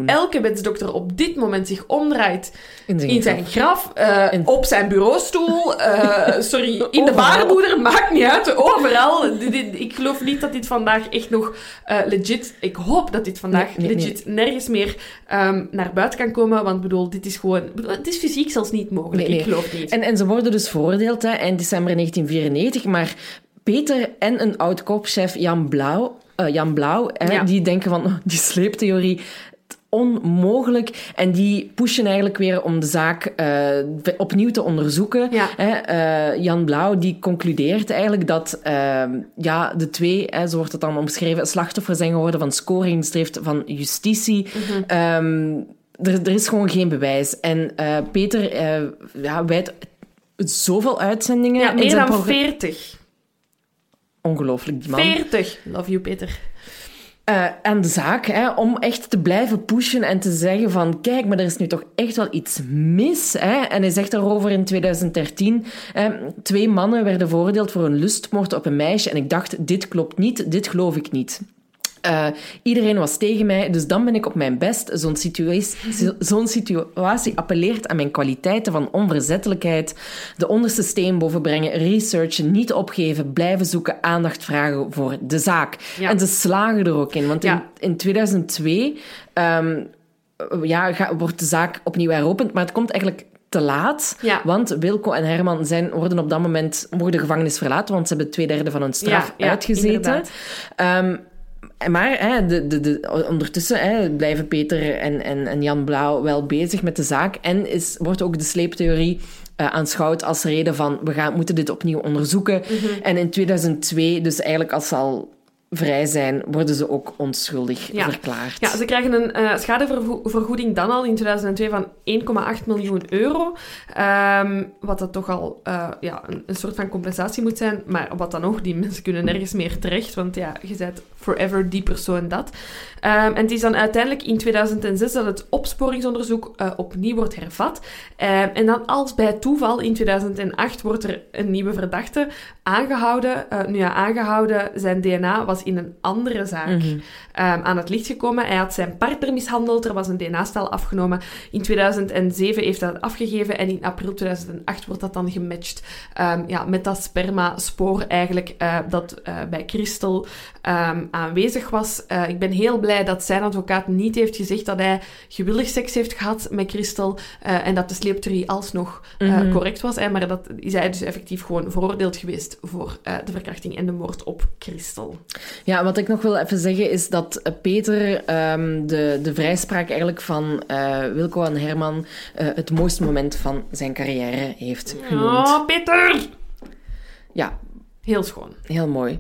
dat elke wetsdokter op dit moment zich omdraait In zijn in zijn graf, uh, In- op zijn bureaustoel, uh, sorry, in de baarmoeder, maakt niet uit, overal. Ik geloof niet dat dit vandaag echt nog uh, legit, ik hoop dat dit vandaag Nee, nee, legit nergens meer um, naar buiten kan komen, want bedoel, dit is gewoon, bedoel, het is fysiek zelfs niet mogelijk, ik geloof niet. En, en ze worden dus veroordeeld hè, eind december 1994, maar Peter en een oud-kopchef Jan Blauw, eh, Jan Blauw hè, Ja. die denken van oh, die sleeptheorie onmogelijk en die pushen eigenlijk weer om de zaak eh, opnieuw te onderzoeken. Ja. Hè, eh, Jan Blauw die concludeert eigenlijk dat eh, ja, de twee, hè, zo wordt het dan omschreven, slachtoffer zijn geworden van scoringsdrift van justitie. Mhm. Ehm, er, er is gewoon geen bewijs. En Peter ja, wijdt zoveel uitzendingen Ja, in meer zijn dan programma. 40. Ongelooflijk, die man. 40. Love you, Peter. eh, aan de zaak, hè, om echt te blijven pushen en te zeggen van kijk, maar er is nu toch echt wel iets mis. Hè? En hij zegt daarover in 2013, hè, twee mannen werden veroordeeld voor een lustmoord op een meisje en ik dacht, dit klopt niet, dit geloof ik niet. Eh, iedereen was tegen mij, dus dan ben ik op mijn best. Zo'n situatie, zo- zo'n situatie appelleert aan mijn kwaliteiten van onverzettelijkheid. De onderste steen boven brengen, researchen, niet opgeven, blijven zoeken, aandacht vragen voor de zaak. Ja. En ze slagen er ook in, want in, Ja. in 2002 ehm, ja, ga- wordt de zaak opnieuw heropend, maar het komt eigenlijk te laat, Ja. want Wilco en Herman zijn, worden op dat moment mogen de gevangenis verlaten, want ze hebben twee derde van hun straf Ja, ja, uitgezeten. Maar hè, de, de, de, ondertussen hè, blijven Peter en, en, en Jan Blauw wel bezig met de zaak. En is, wordt ook de sleeptheorie eh, aanschouwd als reden van we gaan, moeten dit opnieuw onderzoeken. Mhm. En in 2002, dus eigenlijk als ze al vrij zijn, worden ze ook onschuldig Ja. verklaard. Ja, ze krijgen een eh, schadevergoeding dan al in 2002 van 1,8 miljoen euro. Ehm, wat dat toch al eh, ja, een, een soort van compensatie moet zijn. Maar wat dan nog, die mensen kunnen nergens meer terecht. Want ja, je bent forever die persoon dat. Ehm, en het is dan uiteindelijk in 2006 dat het opsporingsonderzoek eh, opnieuw wordt hervat. Ehm, en dan als bij toeval in 2008 wordt er een nieuwe verdachte aangehouden. Eh, nu ja, aangehouden, zijn DNA was in een andere zaak Mhm. ehm, aan het licht gekomen. Hij had zijn partner mishandeld, er was een DNA-stel afgenomen. In 2007 heeft hij dat afgegeven en in april 2008 wordt dat dan gematcht ja, met dat sperma-spoor eigenlijk eh, dat bij Christel aanwezig was. Eh, ik ben heel blij dat zijn advocaat niet heeft gezegd dat hij gewillig seks heeft gehad met Christel eh, en dat de sleeptheorie alsnog eh, Mhm. correct was. Hè, maar dat is hij dus effectief gewoon veroordeeld geweest voor de verkrachting en de moord op Christel. Ja, wat ik nog wil even zeggen is dat Peter ehm, de, de vrijspraak eigenlijk van Wilco en Herman het mooiste moment van zijn carrière heeft genoemd. Oh, Peter! Ja, Heel schoon. heel mooi.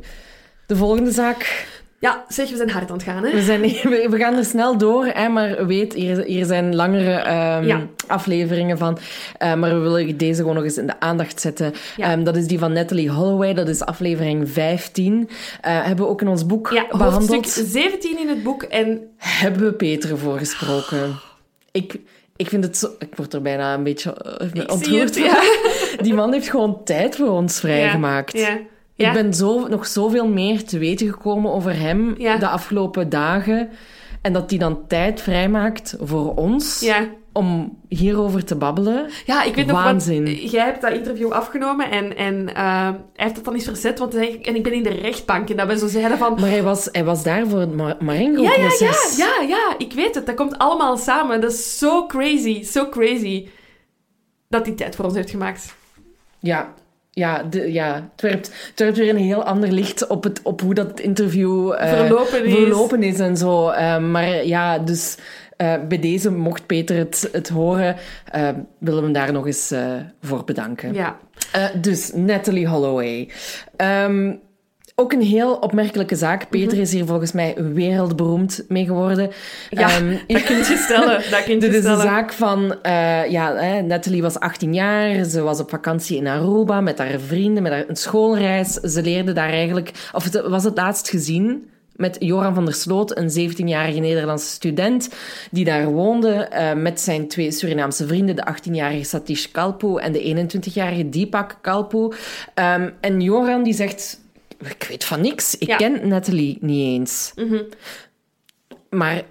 De volgende zaak. Ja, zeg, we zijn hard aan het gaan, hè? We, zijn, we we gaan er snel door, hè, maar weet, hier, hier zijn langere ehm, Ja. afleveringen van. Eh, maar we willen deze gewoon nog eens in de aandacht zetten. Ja. Ehm, dat is die van Natalie Holloway, dat is aflevering 15. Eh, hebben we ook in ons boek Ja, behandeld. hoofdstuk 17 in het boek. En Hebben we Peter voor gesproken. Ik, ik vind het zo... Ik word er bijna een beetje uh, zie ontroerd. Die man heeft gewoon tijd voor ons vrijgemaakt. Ja, ja. Ik ben zo, nog zoveel meer te weten gekomen over hem Ja. de afgelopen dagen. En dat hij dan tijd vrijmaakt voor ons ja. om hierover te babbelen. Ja, ik weet nog, Waanzin. want jij hebt dat interview afgenomen en, en eh, hij heeft het dan eens verzet, want hij, en ik ben in de rechtbank en dat we zo zeiden van... Maar hij was, hij was daar voor het Ma- Ja, ja, ja, Marengo-proces. ja, ja, ik weet het. Dat komt allemaal samen. Dat is zo crazy, zo crazy dat hij tijd voor ons heeft gemaakt. Ja, ja, de, ja. Het, werpt, het werpt weer een heel ander licht op, het, op hoe dat interview eh, Verlopen is. verlopen is en zo. Eh, maar ja, dus eh, bij deze, mocht Peter het, het horen, willen we hem daar nog eens voor bedanken. Ja. Dus Natalie Holloway. Ehm, ook een heel opmerkelijke zaak. Peter is hier volgens mij wereldberoemd mee geworden. Mhm. Ja, Ehm, dat kun je stellen. Dat kun je dit is stellen. de zaak van... eh, ja, hè, Natalie was 18 jaar. Ze was op vakantie in Aruba met haar vrienden, met haar, een schoolreis. Ze leerde daar eigenlijk... Of het was het laatst gezien met Joran van der Sloot, een 17-jarige Nederlandse student die daar woonde eh, met zijn twee Surinaamse vrienden, de 18-jarige Satish Kalpoe en de 21-jarige Deepak Kalpoe. Ehm, en Joran die zegt... Ik weet van niks. Ik Ja. ken Natalie niet eens. Maar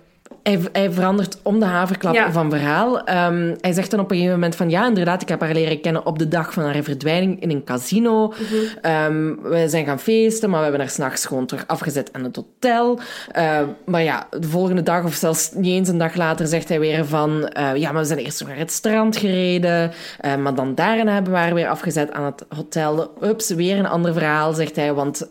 hij, hij verandert om de haverklap Ja. van verhaal. Ehm, hij zegt dan op een gegeven moment van... Ja, inderdaad, ik heb haar leren kennen op de dag van haar verdwijning in een casino. Ehm, we zijn gaan feesten, maar we hebben haar s'nachts gewoon terug afgezet aan het hotel. Ehm, maar ja, de volgende dag, of zelfs niet eens een dag later, zegt hij weer van... eh, ja, maar we zijn eerst naar het strand gereden. maar dan daarna hebben we haar weer afgezet aan het hotel. Ups, weer een ander verhaal, zegt hij. Want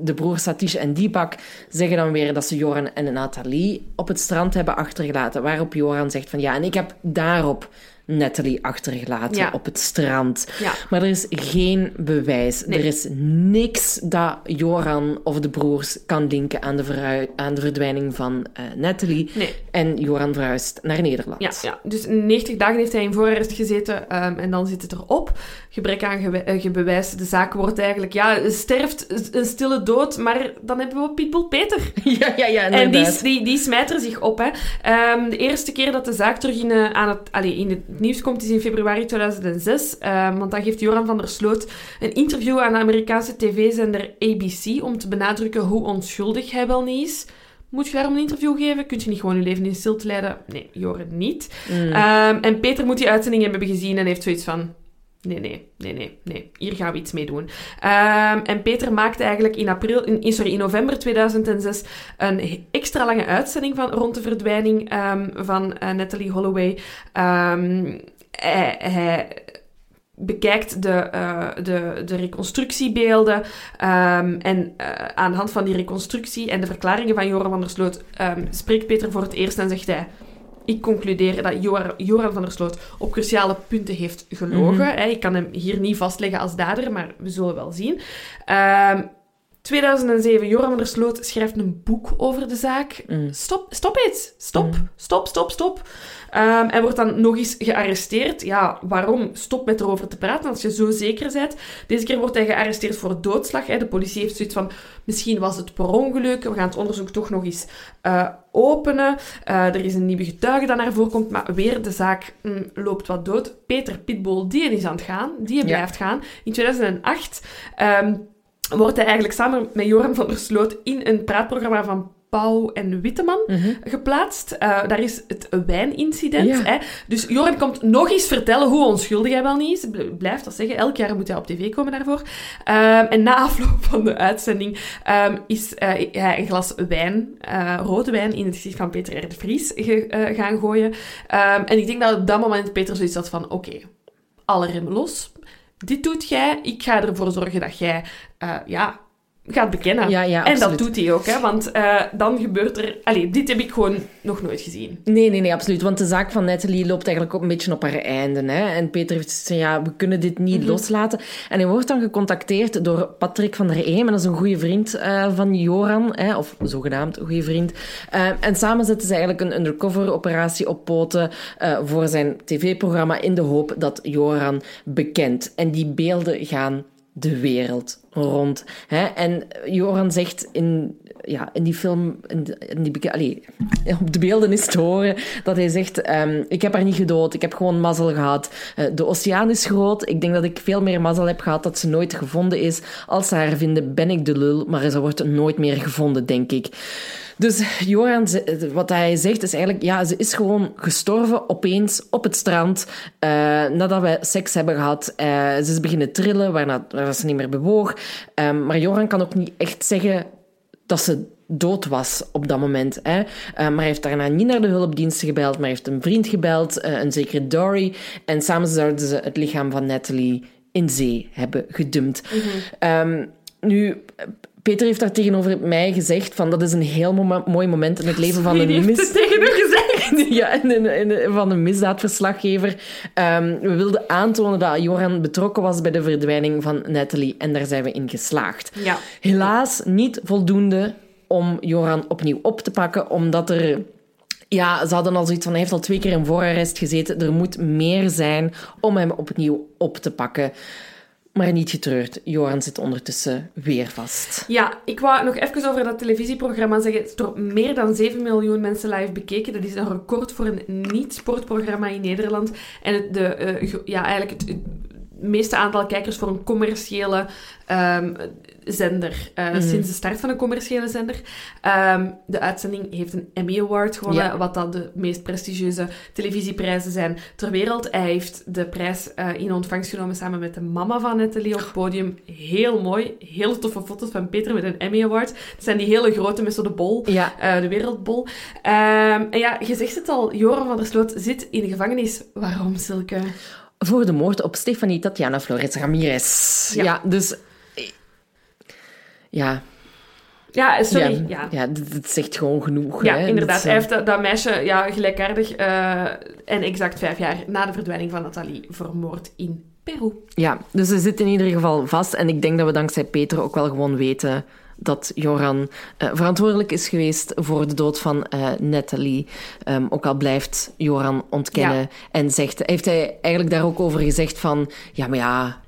de broers Satish en Deepak zeggen dan weer dat ze Joran en Nathalie op het strand hebben achtergelaten. Waarop Joran zegt van ja, en ik heb daarop Natalie achtergelaten Ja. op het strand. Ja. Maar er is geen bewijs. Nee. Er is niks dat Joran of de broers kan linken aan de, aan de verdwijning van eh Natalie. Nee. En Joran verhuist naar Nederland. Ja, ja, dus 90 dagen heeft hij in voorarrest gezeten ehm, en dan zit het erop. Gebrek aan eh, bewijs. De zaak wordt eigenlijk, ja, sterft een stille dood, maar dan hebben we Pitbull Peter. ja, ja, ja En die, die, die smijt er zich op. Hè. Ehm, de eerste keer dat de zaak terug in, eh, aan het, allee, in het nieuws komt, is in februari 2006. Ehm, want dan geeft Joran van der Sloot een interview aan de Amerikaanse tv-zender ABC om te benadrukken hoe onschuldig hij wel niet is. Moet je daarom een interview geven? Kun je niet gewoon je leven in stilte leiden? Nee, Joran niet. Ehm, en Peter moet die uitzending hebben gezien en heeft zoiets van... Nee, nee, nee, nee, nee. Hier gaan we iets mee doen. Ehm, en Peter maakte eigenlijk in, april, in, sorry, in november 2006 een extra lange uitzending van, rond de verdwijning ehm, van eh, Natalie Holloway. Ehm, hij, bekijkt de, eh, de, de reconstructiebeelden en eh, aan de hand van die reconstructie en de verklaringen van Joran van der Sloot spreekt Peter voor het eerst en zegt hij ik concludeer dat Joran, van der Sloot op cruciale punten heeft gelogen. Hè. Ik kan hem hier niet vastleggen als dader, maar we zullen wel zien. Ehm 2007, Joran van der Sloot schrijft een boek over de zaak. Stop, stop eens. Stop, stop, stop, stop. Ehm, hij wordt dan nog eens gearresteerd. Ja, waarom? Stop met erover te praten als je zo zeker bent. Deze keer wordt hij gearresteerd voor doodslag. Hè. De politie heeft zoiets van, misschien was het per ongeluk. We gaan het onderzoek toch nog eens eh, openen. Eh, er is een nieuwe getuige dat naar voren komt, maar weer de zaak mm, loopt wat dood. Peter Pitbull, die is aan het gaan. Die blijft gaan. In 2008... ehm, wordt hij eigenlijk samen met Joran van der Sloot in een praatprogramma van Pauw en Witteman geplaatst. Eh, daar is het wijnincident. Ja. Hè? Dus Joran komt nog eens vertellen hoe onschuldig hij wel niet is. Bl- Blijft dat zeggen. Elk jaar moet hij op tv komen daarvoor. Ehm, en na afloop van de uitzending ehm, is eh, hij een glas wijn, eh, rode wijn, in het gezicht van Peter R. de Vries ge- gaan gooien. Ehm, en ik denk dat op dat moment Peter zoiets had van... Oké, alle remmen los. Dit doet jij. Ik ga ervoor zorgen dat jij... ja, gaat bekennen. Ja, ja, en dat doet hij ook, hè, want eh, dan gebeurt er... Allee, dit heb ik gewoon nog nooit gezien. Nee, nee, nee, absoluut. Want de zaak van Natalie loopt eigenlijk ook een beetje op haar einde. Hè? En Peter heeft gezegd, ja, we kunnen dit niet Mhm. loslaten. En hij wordt dan gecontacteerd door Patrick van der Eem. En dat is een goede vriend eh, van Joran, hè? of zogenaamd goede vriend. Eh, en samen zetten ze eigenlijk een undercover-operatie op poten voor zijn tv-programma in de hoop dat Joran bekent. En die beelden gaan de wereld rond. Hè? En Joran zegt in, ja, in die film, in, die, op de beelden is te horen, dat hij zegt, ehm, ik heb haar niet gedood, ik heb gewoon mazzel gehad. Eh, de oceaan is groot, ik denk dat ik veel meer mazzel heb gehad dat ze nooit gevonden is. Als ze haar vinden, ben ik de lul, maar ze wordt nooit meer gevonden, denk ik. Dus Joran, wat hij zegt is eigenlijk, ja, ze is gewoon gestorven opeens op het strand eh, nadat wij seks hebben gehad. Eh, ze is beginnen trillen, waarna, waarna ze niet meer bewoog. Ehm, maar Joran kan ook niet echt zeggen dat ze dood was op dat moment. Hè. Eh, maar hij heeft daarna niet naar de hulpdiensten gebeld, maar heeft een vriend gebeld, een zekere Dory. En samen zouden ze het lichaam van Natalie in zee hebben gedumpt. Ehm, nu, Peter heeft daar tegenover mij gezegd van dat is een heel mo- mooi moment in het leven van een heeft mis... Ja, en, en- van een misdaadverslaggever. Ehm, we wilden aantonen dat Joran betrokken was bij de verdwijning van Natalie. En daar zijn we in geslaagd. Ja. Helaas niet voldoende om Joran opnieuw op te pakken, omdat er... Ja, ze hadden al zoiets van, hij heeft al twee keer in voorarrest gezeten. Er moet meer zijn om hem opnieuw op te pakken. Maar niet getreurd, Joran zit ondertussen weer vast. Ja, ik wou nog even over dat televisieprogramma zeggen. Het is door meer dan 7 miljoen mensen live bekeken. Dat is een record voor een niet-sportprogramma in Nederland. En de, eh, ja, eigenlijk het, het meeste aantal kijkers voor een commerciële ehm, zender. eh, Sinds de start van een commerciële zender. Ehm, de uitzending heeft een Emmy Award gewonnen, Ja. wat dan de meest prestigieuze televisieprijzen zijn ter wereld. Hij heeft de prijs eh, in ontvangst genomen samen met de mama van Natalie op het podium. Heel mooi. Heel toffe foto's van Peter met een Emmy Award. Het zijn die hele grote met zo de bol. Ja, eh, de wereldbol. Ehm, en ja, je zegt het al, Joran van der Sloot zit in de gevangenis. Waarom, Silke? voor de moord op Stefanie Tatiana Flores Ramirez. Ja. Ja, dus... Ja, Ja, sorry. Ja, Ja, ja. dit zegt gewoon genoeg. Ja, hè. inderdaad. Dat, Hij heeft dat, dat meisje ja, gelijkaardig eh, en exact vijf jaar na de verdwijning van Nathalie vermoord in Peru. Ja, dus ze zit in ieder geval vast. En ik denk dat we dankzij Peter ook wel gewoon weten dat Joran eh, verantwoordelijk is geweest voor de dood van eh Natalie. Ehm, ook al blijft Joran ontkennen. Ja. En zegt, heeft hij eigenlijk daar ook over gezegd van... Ja, maar ja...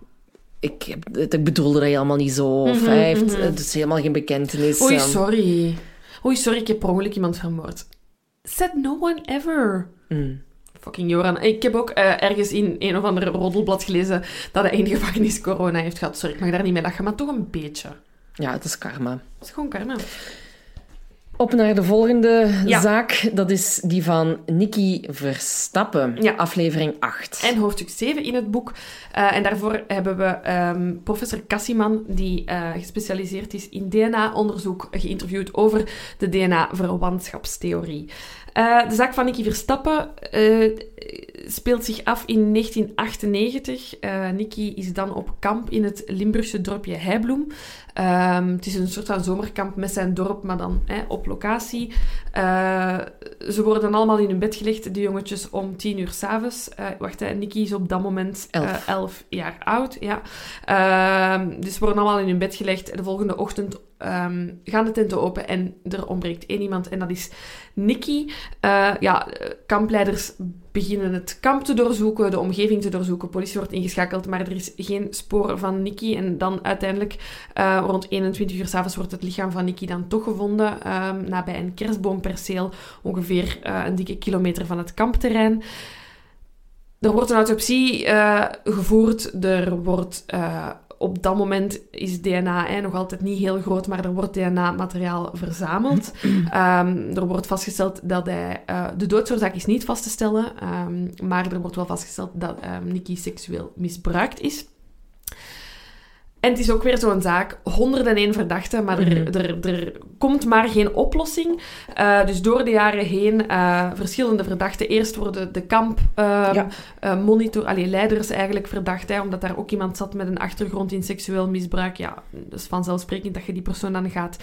Ik, heb- ik bedoelde dat helemaal niet zo. Of hij heeft het is helemaal geen bekentenis. Oei, ehm. sorry. Oei, sorry, ik heb per ongeluk iemand vermoord. Said no one ever. Mm. Fucking Joran. Ik heb ook eh, ergens in een of andere roddelblad gelezen dat hij in de gevangenis corona heeft gehad. Sorry, ik mag daar niet mee lachen, maar toch een beetje. Ja, het is karma. Het is gewoon karma. Op naar de volgende Ja. zaak. Dat is die van Nicky Verstappen. Ja. Aflevering 8. En hoofdstuk 7 in het boek. Eh, en daarvoor hebben we ehm, professor Cassiman, die eh, gespecialiseerd is in DNA-onderzoek, geïnterviewd over de DNA-verwantschapstheorie. Eh, de zaak van Nicky Verstappen eh, speelt zich af in 1998. Eh Nicky is dan op kamp in het Limburgse dorpje Heibloem. Ehm, het is een soort van zomerkamp met zijn dorp, maar dan op locatie. Eh, ze worden allemaal in hun bed gelegd, de jongetjes, om tien uur s'avonds. Uh, wacht, hè, Nicky is op dat moment Elf. eh, elf jaar oud. Ja. Ehm, dus ze worden allemaal in hun bed gelegd. De volgende ochtend ehm, gaan de tenten open en er ontbreekt één iemand en dat is Nicky. Eh, ja, eh, kampleiders beginnen het kamp te doorzoeken, de omgeving te doorzoeken. Politie wordt ingeschakeld, maar er is geen spoor van Nicky. En dan uiteindelijk, eh, rond 21 uur s'avonds, wordt het lichaam van Nicky dan toch gevonden. ehm, nabij een kerstboomperceel, ongeveer eh, een dikke kilometer van het kampterrein. Er wordt een autopsie eh, gevoerd. Er wordt... op dat moment is DNA hè, nog altijd niet heel groot, maar er wordt DNA-materiaal verzameld. Ehm, er wordt vastgesteld dat hij... eh, de doodsoorzaak is niet vast te stellen, ehm, maar er wordt wel vastgesteld dat Nicky seksueel misbruikt is. En het is ook weer zo'n zaak, 101 verdachten, maar er, Mhm. er, er komt maar geen oplossing. Eh, dus door de jaren heen, eh, verschillende verdachten. Eerst worden de kamp eh, Ja. eh, monitor, allee, leiders eigenlijk verdacht, hè, omdat daar ook iemand zat met een achtergrond in seksueel misbruik. Ja, dus vanzelfsprekend dat je die persoon dan gaat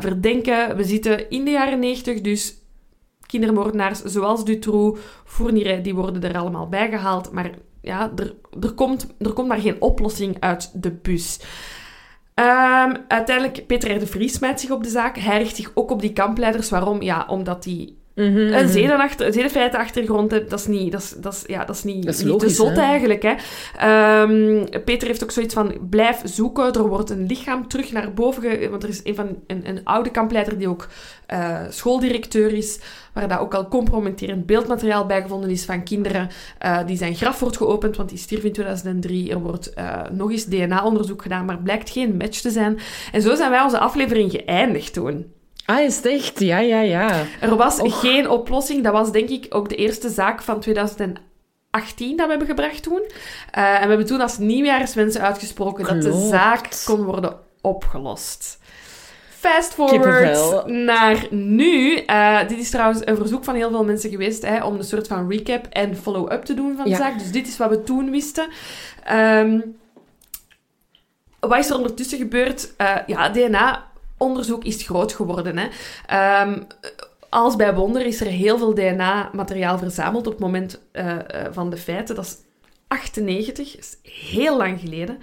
verdenken. We zitten in de jaren 90, dus kindermoordenaars zoals Dutroux, Fourniret, die worden er allemaal bijgehaald. Maar ja, er, er, komt, er komt maar geen oplossing uit de bus. Ehm, uiteindelijk, Peter R. de Vries smijt zich op de zaak. Hij richt zich ook op die kampleiders. Waarom? Ja, omdat die Mhm, een mhm. zedenachter, zedenfeitenachtergrond. Dat is niet, dat is, dat is, ja, dat is niet, Dat is niet logisch, te zot hè? eigenlijk. Hè. Ehm, Peter heeft ook zoiets van, blijf zoeken. Er wordt een lichaam terug naar boven... ge- Want er is een, van, een, een oude kampleider die ook eh, schooldirecteur is, waar daar ook al compromitterend beeldmateriaal bij gevonden is van kinderen. Eh, die zijn graf wordt geopend, want die stierf in 2003. Er wordt eh, nog eens DNA-onderzoek gedaan, maar blijkt geen match te zijn. En zo zijn wij onze aflevering geëindigd toen. Ah, is het echt? Ja, ja, ja. Er was Och. geen oplossing. Dat was denk ik ook de eerste zaak van 2018 dat we hebben gebracht toen. Eh, en we hebben toen als nieuwjaarswensen uitgesproken dat de zaak kon worden opgelost. Fast forward naar nu. Eh, dit is trouwens een verzoek van heel veel mensen geweest hè, om een soort van recap en follow-up te doen van de Ja. zaak. Dus dit is wat we toen wisten. Ehm, wat is er ondertussen gebeurd? Eh, ja, DNA-onderzoek is groot geworden. Hè. Ehm, als bij wonder is er heel veel DNA-materiaal verzameld op het moment eh, eh, van de feiten. Dat is 98, dat is heel lang geleden.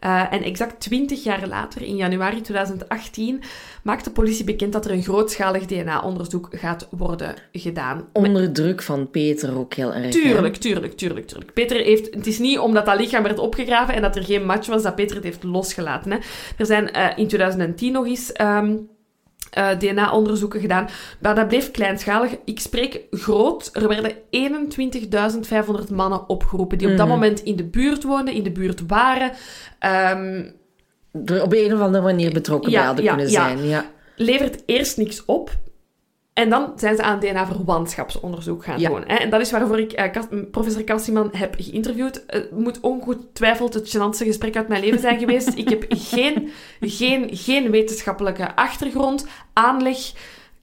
Eh, en exact 20 jaar later, in januari 2018, maakt de politie bekend dat er een grootschalig DNA-onderzoek gaat worden gedaan. Onder druk van Peter ook heel erg. hè? Tuurlijk, tuurlijk, tuurlijk, tuurlijk. Peter heeft... Het is niet omdat dat lichaam werd opgegraven en dat er geen match was, dat Peter het heeft losgelaten. Hè. Er zijn eh, in 2010 nog eens ehm, eh, DNA-onderzoeken gedaan, maar dat bleef kleinschalig. Ik spreek groot. Er werden 21.500 mannen opgeroepen die op dat Mhm. moment in de buurt woonden, in de buurt waren. Ehm, Er op een of andere manier betrokken Ja, bij hadden ja, kunnen ja. zijn. Ja. levert eerst niks op. En dan zijn ze aan DNA-verwantschapsonderzoek gaan Ja. doen. Hè? En dat is waarvoor ik eh, professor Kassiman heb geïnterviewd. Het moet ongetwijfeld het gênantste gesprek uit mijn leven zijn geweest. ik heb geen, geen, geen wetenschappelijke achtergrond, aanleg,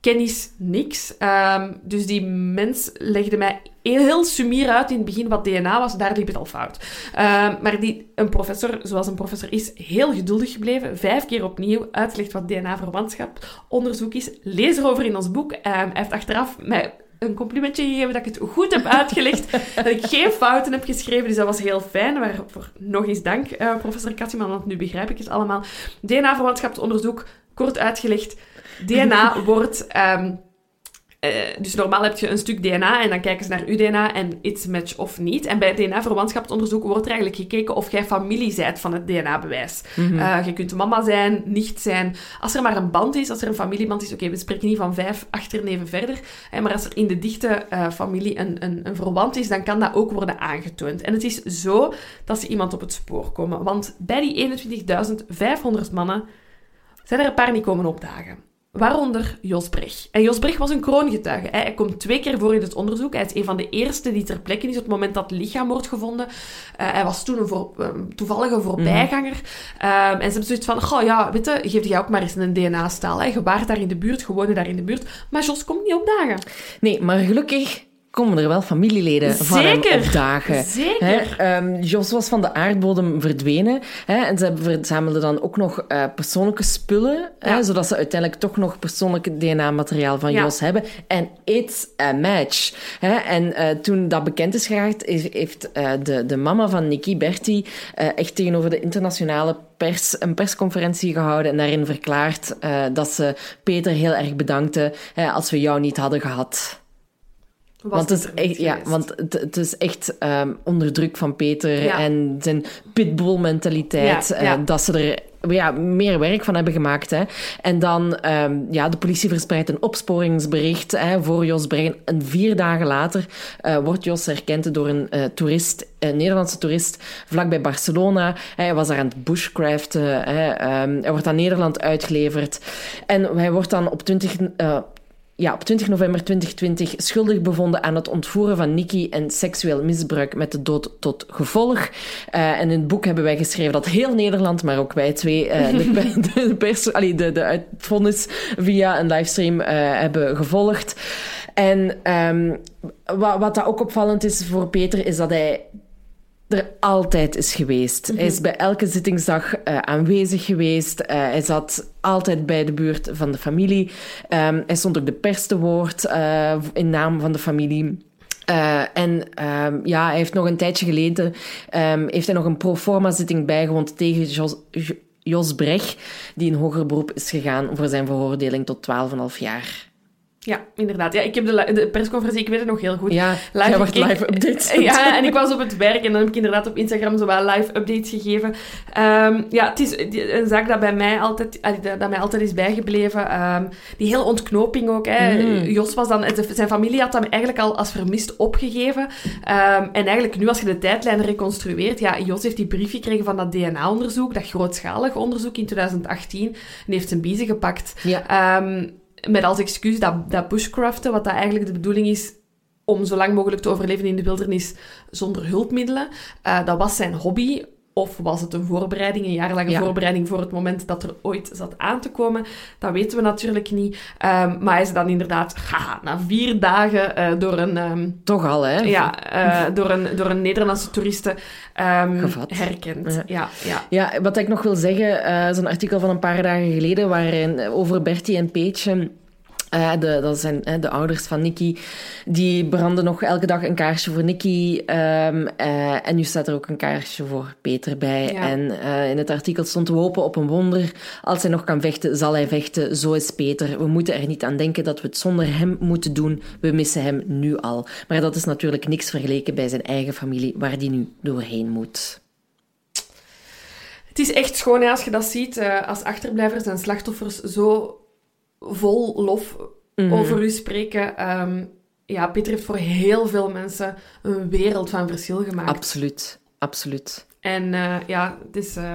kennis, niks. Ehm, dus die mens legde mij heel, heel sumier uit in het begin wat DNA was. Daar liep het al fout. Ehm, maar die, een professor, zoals een professor is, heel geduldig gebleven. Vijf keer opnieuw uitgelegd wat DNA-verwantschap onderzoek is. Lees erover in ons boek. Ehm, hij heeft achteraf mij een complimentje gegeven dat ik het goed heb uitgelegd. dat ik geen fouten heb geschreven. Dus dat was heel fijn. Waarvoor nog eens dank, eh, professor Katsiman, want nu begrijp ik het allemaal. DNA-verwantschapsonderzoek, kort uitgelegd. DNA wordt... ehm, eh, dus normaal heb je een stuk DNA en dan kijken ze naar uw DNA en it's match of niet. En bij DNA-verwantschapsonderzoek wordt er eigenlijk gekeken of jij familie bent van het DNA-bewijs. Eh, je kunt mama zijn, nicht zijn. Als er maar een band is, als er een familieband is, oké, we spreken niet van vijf achterneven verder, hè, maar als er in de dichte eh, familie een, een, een verwant is, dan kan dat ook worden aangetoond. En het is zo dat ze iemand op het spoor komen. Want bij die 21.500 mannen zijn er een paar niet komen opdagen. Waaronder Jos Brecht. En Jos Brecht was een kroongetuige. Hij komt twee keer voor in het onderzoek. Hij is een van de eerste die ter plekke is op het moment dat het lichaam wordt gevonden. Eh, hij was toen een voor, um, toevallige voorbijganger. Um, en ze hebben zoiets van, goh ja, weet je, geef jij ook maar eens een DNA-staal. Je waart daar in de buurt, gewoon daar in de buurt. Maar Jos komt niet opdagen. Nee, maar gelukkig komen er wel familieleden van hem opdagen. Zeker. Hè, ehm, Jos was van de aardbodem verdwenen. Hè, en ze verzamelden dan ook nog eh, persoonlijke spullen, hè, zodat ze uiteindelijk toch nog persoonlijk DNA-materiaal van Ja. Jos hebben. En it's a match. Hè. En eh, toen dat bekend is geraakt, heeft eh, de, de mama van Nicky Berti eh, echt tegenover de internationale pers een persconferentie gehouden en daarin verklaard dat ze Peter heel erg bedankte hè, als we jou niet hadden gehad. Want het is echt, ja, want het, het is echt ehm, onder druk van Peter Ja. en zijn pitbull-mentaliteit, Ja, eh, dat ze er ja, meer werk van hebben gemaakt. Hè. En dan, ehm, ja, de politie verspreidt een opsporingsbericht hè, voor Jos Brein. En vier dagen later eh, wordt Jos herkend door een eh, toerist, een Nederlandse toerist, vlakbij Barcelona. Hij was daar aan het bushcraften. Hè. Ehm, hij wordt aan Nederland uitgeleverd. En hij wordt dan op 20... eh, ja, op 20 november 2020 schuldig bevonden aan het ontvoeren van Nikki en seksueel misbruik met de dood tot gevolg. Uh, en in het boek hebben wij geschreven dat heel Nederland, maar ook wij twee, uh, de, de, pers, allee, de, de uitvonnis via een livestream uh, hebben gevolgd. En um, wat, wat dat ook opvallend is voor Peter, is dat hij er altijd is geweest. Hij is bij elke zittingsdag uh, aanwezig geweest. Uh, hij zat altijd bij de buurt van de familie. Um, hij stond ook de pers te woord uh, in naam van de familie. Uh, en um, ja, hij heeft nog een tijdje geleden um, heeft hij nog een proforma zitting bijgewoond tegen Jos, Jos Brecht, die in hoger beroep is gegaan voor zijn veroordeling tot 12,5 jaar. Ja, inderdaad. Ja, ik heb de, de, persconferentie, ik weet het nog heel goed. Ja, live, jij wordt live updates. Ja, en ik was op het werk en dan heb ik inderdaad op Instagram zo wel live updates gegeven. Um, ja, het is een zaak dat bij mij altijd, dat mij altijd is bijgebleven. Um, die hele ontknoping ook. Hè. Mm. Jos was dan, zijn familie had hem eigenlijk al als vermist opgegeven. Um, en eigenlijk nu, als je de tijdlijn reconstrueert, ja, Jos heeft die brief gekregen van dat DNA-onderzoek, dat grootschalig onderzoek in 2018, en heeft zijn biezen gepakt. Ja met als excuus dat, dat bushcraften, wat dat eigenlijk de bedoeling is om zo lang mogelijk te overleven in de wildernis zonder hulpmiddelen. Uh, dat was zijn hobby. Of was het een voorbereiding, een jarenlange ja. voorbereiding voor het moment dat er ooit zat aan te komen? Dat weten we natuurlijk niet. Um, maar hij is dan inderdaad, na vier dagen uh, door een... Um, Toch al, hè? Ja, uh, door, een, door een Nederlandse toeriste um, herkend. Ja. ja. Ja, ja. wat ik nog wil zeggen, uh, is een artikel van een paar dagen geleden waarin over Bertie en Peetje uh, de, dat zijn uh, de ouders van Nicky. Die branden nog elke dag een kaarsje voor Nicky. Um, uh, en nu staat er ook een kaarsje voor Peter bij. Ja. En in het artikel stond: We hopen op een wonder. Als hij nog kan vechten, zal hij vechten. Zo is Peter. We moeten er niet aan denken dat we het zonder hem moeten doen. We missen hem nu al. Maar dat is natuurlijk niks vergeleken bij zijn eigen familie, waar hij nu doorheen moet. Het is echt schoon hè, als je dat ziet. als achterblijvers en slachtoffers zo vol lof mm. over u spreken. Um, ja, Peter heeft voor heel veel mensen een wereld van verschil gemaakt. Absoluut, absoluut. En uh, ja, het is uh,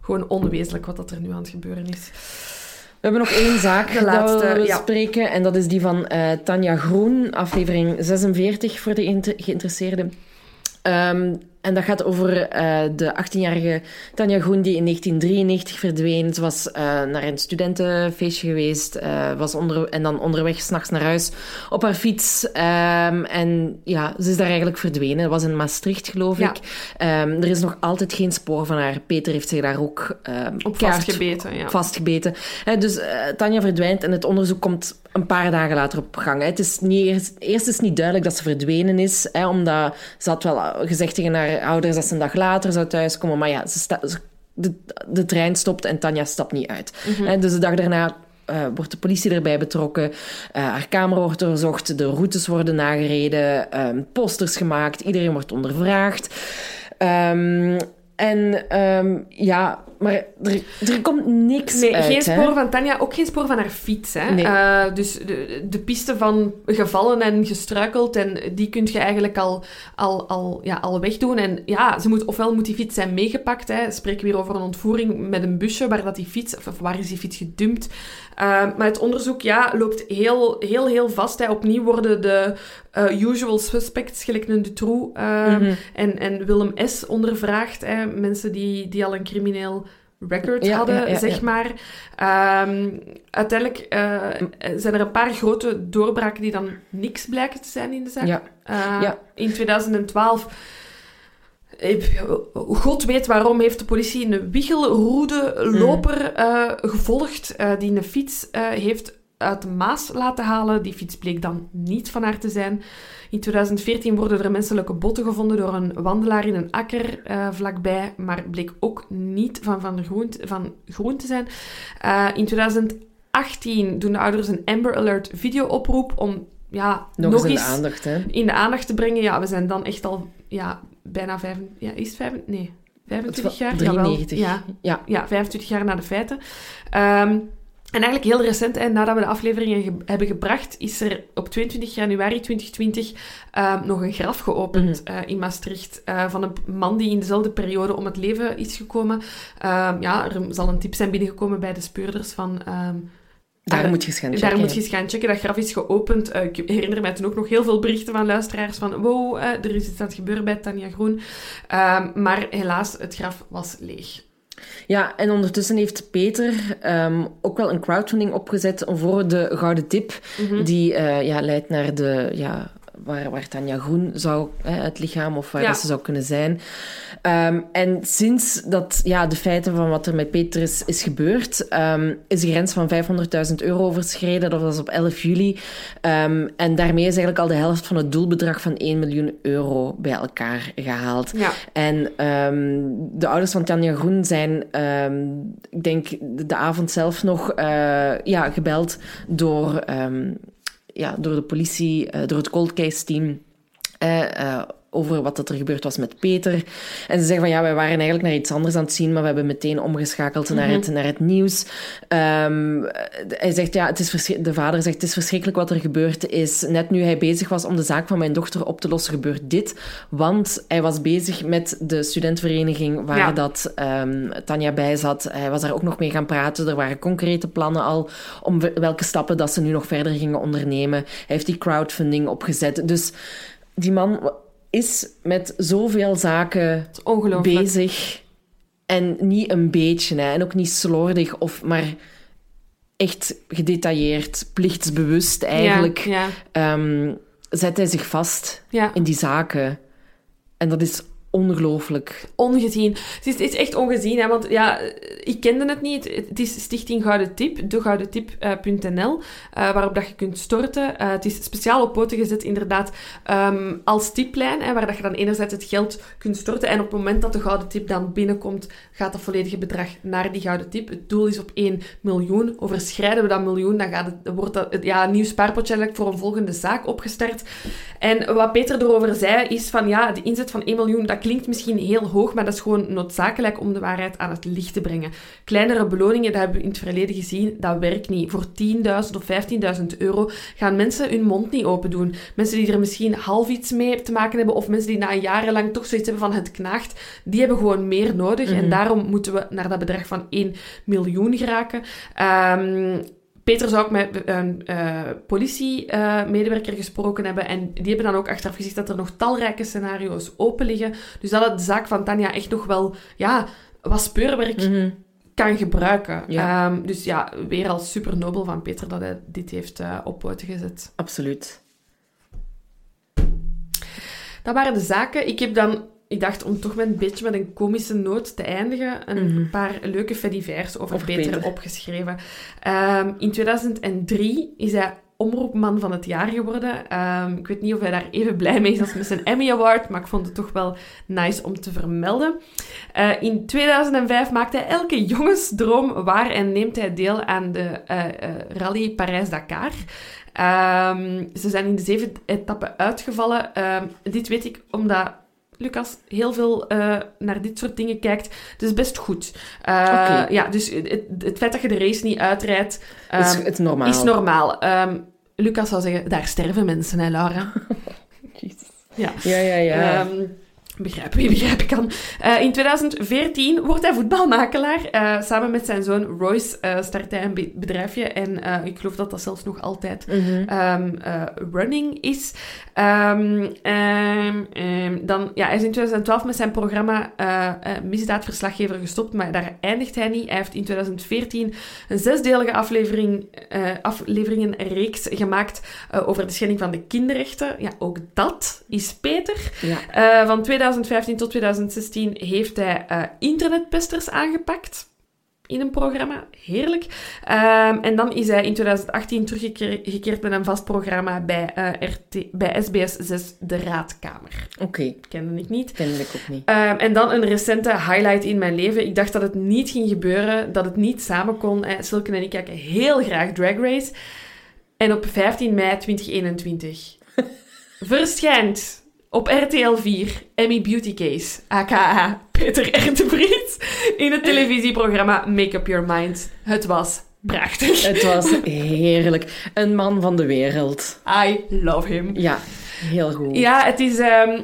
gewoon onwezenlijk wat dat er nu aan het gebeuren is. We hebben nog één zaak de laatste, dat we ja. spreken. En dat is die van uh, Tanja Groen, aflevering 46 voor de geïnteresseerden. Um, en dat gaat over uh, de 18-jarige Tanja Groen die in 1993 verdween. Ze was uh, naar een studentenfeestje geweest uh, was onder, en dan onderweg s'nachts naar huis op haar fiets. Um, en ja, ze is daar eigenlijk verdwenen. Dat was in Maastricht, geloof ja. ik. Um, er is nog altijd geen spoor van haar. Peter heeft zich daar ook um, op vastgebeten. Ja. vastgebeten. dus Tanja verdwijnt en het onderzoek komt een paar dagen later op gang. Hè. Het is niet, eerst, eerst is niet duidelijk dat ze verdwenen is, hè, omdat ze had wel gezegd tegen haar ouders dat ze een dag later zou thuiskomen. Maar ja, ze sta, de, de trein stopt en Tanja stapt niet uit. Mm -hmm. Dus de dag daarna uh, wordt de politie erbij betrokken. Uh, haar kamer wordt doorzocht. De routes worden nagereden. Um, posters gemaakt. Iedereen wordt ondervraagd. Um, en um, ja, maar er, er komt niks nee, uit. Geen spoor hè? van Tanja, ook geen spoor van haar fiets. Hè? Nee. Uh, dus de, de piste van gevallen en gestruikeld, en die kun je eigenlijk al, al, al, ja, al wegdoen. En ja, ze moet, ofwel moet die fiets zijn meegepakt. Hè? Spreken we weer over een ontvoering met een busje, waar, dat die fiets, of waar is die fiets gedumpt. Uh, maar het onderzoek ja, loopt heel, heel, heel vast. Hè. Opnieuw worden de uh, usual suspects, gelijk een Dutroux uh, mm -hmm. en, en Willem S. ondervraagd. Hè. Mensen die, die al een crimineel record Ja, hadden, ja, ja, zeg maar. Ehm, uiteindelijk uh, zijn er een paar grote doorbraken die dan niks blijken te zijn in de zaak. Ja. Ja. In 2012... eh, God weet waarom heeft de politie een wiegelroede loper eh, gevolgd eh, die een fiets heeft uit de Maas laten halen. Die fiets bleek dan niet van haar te zijn. In 2014 worden er menselijke botten gevonden door een wandelaar in een akker vlakbij, maar bleek ook niet van Van, Groen, van Groen te zijn. In 2018 doen de ouders een Amber Alert video-oproep om ja, Nog, nog eens in de aandacht, hè? in de aandacht te brengen. Ja, we zijn dan echt al ja, bijna vijf... Ja, is het vijf... Nee, 25 jaar? Jawel. 93. Ja, Ja. ja, 25 jaar na de feiten. Ehm, en eigenlijk heel recent, hè, nadat we de afleveringen ge- hebben gebracht, is er op 22 januari 2020 ehm, nog een graf geopend eh, in Maastricht eh, van een man die in dezelfde periode om het leven is gekomen. Ehm, ja, er zal een tip zijn binnengekomen bij de speurders van... Daar Ah, moet je eens gaan checken. Daar moet je eens gaan checken. Dat graf is geopend. Eh, ik herinner mij toen ook nog heel veel berichten van luisteraars van wow, eh, er is iets aan het gebeuren bij Tanja Groen. Ehm, maar helaas, het graf was leeg. Ja, en ondertussen heeft Peter ehm, ook wel een crowdfunding opgezet voor de Gouden Tip. Mhm. Die eh, ja, leidt naar de... Ja, waar, waar Tanja Groen zou, hè, het lichaam, of waar Ja. dat ze zou kunnen zijn. Ehm, en sinds dat, ja, de feiten van wat er met Peter is, is gebeurd, ehm, is de grens van 500.000 euro overschreden. Dat was op 11 juli. Ehm, en daarmee is eigenlijk al de helft van het doelbedrag van 1 miljoen euro bij elkaar gehaald. Ja. En de ouders van Tanja Groen zijn, ik denk, de, de avond zelf nog eh, ja, gebeld door, ja, door de politie, eh, door het cold case team. eh, eh, over wat dat er gebeurd was met Peter. En ze zeggen van ja, wij waren eigenlijk naar iets anders aan het zien, maar we hebben meteen omgeschakeld naar, het, naar het nieuws. Ehm, hij zegt ja, het is de vader zegt het is verschrikkelijk wat er gebeurd is. Net nu hij bezig was om de zaak van mijn dochter op te lossen, gebeurt dit. Want hij was bezig met de studentenvereniging waar Ja. dat ehm, Tanja bij zat. Hij was daar ook nog mee gaan praten. Er waren concrete plannen al om we- welke stappen dat ze nu nog verder gingen ondernemen. Hij heeft die crowdfunding opgezet. Dus die man is met zoveel zaken bezig. En niet een beetje, hè. en ook niet slordig, of maar echt gedetailleerd, plichtsbewust eigenlijk. Ja, ja, ehm, zet hij zich vast ja. in die zaken. En dat is ongelooflijk. ongezien. Het is, echt ongezien, hè, want ja, ik kende het niet. Het is Stichting Gouden Tip, degoudentip.nl, eh waarop dat je kunt storten. Eh, het is speciaal op poten gezet, inderdaad, ehm, als tiplijn, hè, waar dat je dan enerzijds het geld kunt storten en op het moment dat de Gouden Tip dan binnenkomt, gaat dat volledige bedrag naar die Gouden Tip. Het doel is op 1 miljoen. Overschrijden we dat miljoen, dan gaat het, wordt dat ja, een nieuw spaarpotje voor een volgende zaak opgestart. En wat Peter erover zei, is van ja, de inzet van 1 miljoen, dat klinkt misschien heel hoog, maar dat is gewoon noodzakelijk om de waarheid aan het licht te brengen. Kleinere beloningen, dat hebben we in het verleden gezien, dat werkt niet. Voor 10.000 of 15.000 euro gaan mensen hun mond niet open doen. Mensen die er misschien half iets mee te maken hebben, of mensen die na jarenlang toch zoiets hebben van het knaagt, die hebben gewoon meer nodig. En daarom moeten we naar dat bedrag van 1 miljoen geraken. Ehm, Peter zou ook met een eh, politiemedewerker gesproken hebben. En die hebben dan ook achteraf gezegd dat er nog talrijke scenario's open liggen. Dus dat het de zaak van Tanja echt nog wel ja, wat speurwerk kan gebruiken. Ja. Ehm, dus ja, weer al super nobel van Peter dat hij dit heeft eh, op poten gezet. Absoluut. Dat waren de zaken. Ik heb dan, ik dacht om toch met een beetje met een komische noot te eindigen, een paar leuke fedivers over, Over Peter, Peter. opgeschreven. Ehm, in 2003 is hij omroepman van het jaar geworden. Ehm, ik weet niet of hij daar even blij mee is als met zijn Emmy Award, maar ik vond het toch wel nice om te vermelden. Eh, in 2005 maakt hij elke jongensdroom waar en neemt hij deel aan de eh, Rally Parijs-Dakar. Ehm, ze zijn in de zeven etappen uitgevallen. Dit weet ik omdat Lucas heel veel eh, naar dit soort dingen kijkt. Het is best goed. Eh. Ja, dus het, het feit dat je de race niet uitrijdt, is, ehm, het normaal. is normaal. Ehm, Lucas zou zeggen, daar sterven mensen, hè, Laura? Jezus. Ja. Ja, ja, ja. Ehm, begrijp wie begrijpen kan. Eh, in 2014 wordt hij voetbalmakelaar. Eh, samen met zijn zoon Royce eh, start hij een be- bedrijfje. En eh, ik geloof dat dat zelfs nog altijd Mhm. ehm, eh, running is. Ehm, ehm, dan, ja, hij is in 2012 met zijn programma Misdaadverslaggever gestopt, maar daar eindigt hij niet. Hij heeft in 2014 een zesdelige aflevering, afleveringenreeks gemaakt over de schending van de kinderrechten. Ja, ook dat is Peter. ja. Van 2015 tot 2016 heeft hij eh, internetpesters aangepakt in een programma. Heerlijk. Ehm, en dan is hij in 2018 teruggekeerd met een vast programma bij, eh, RT, bij SBS 6, De Raadkamer. Oké, Kende ik niet. kende ik ook niet. Ehm, en dan een recente highlight in mijn leven. Ik dacht dat het niet ging gebeuren, dat het niet samen kon. Eh, Silke en ik kijken heel graag Drag Race. En op 15 mei 2021 verschijnt op RTL 4 Emmy Beauty Case, aka Peter Vries, in het televisieprogramma Make Up Your Mind. Het was prachtig. Het was heerlijk. Een man van de wereld. I love him. Ja, heel goed. Ja, het is... ehm,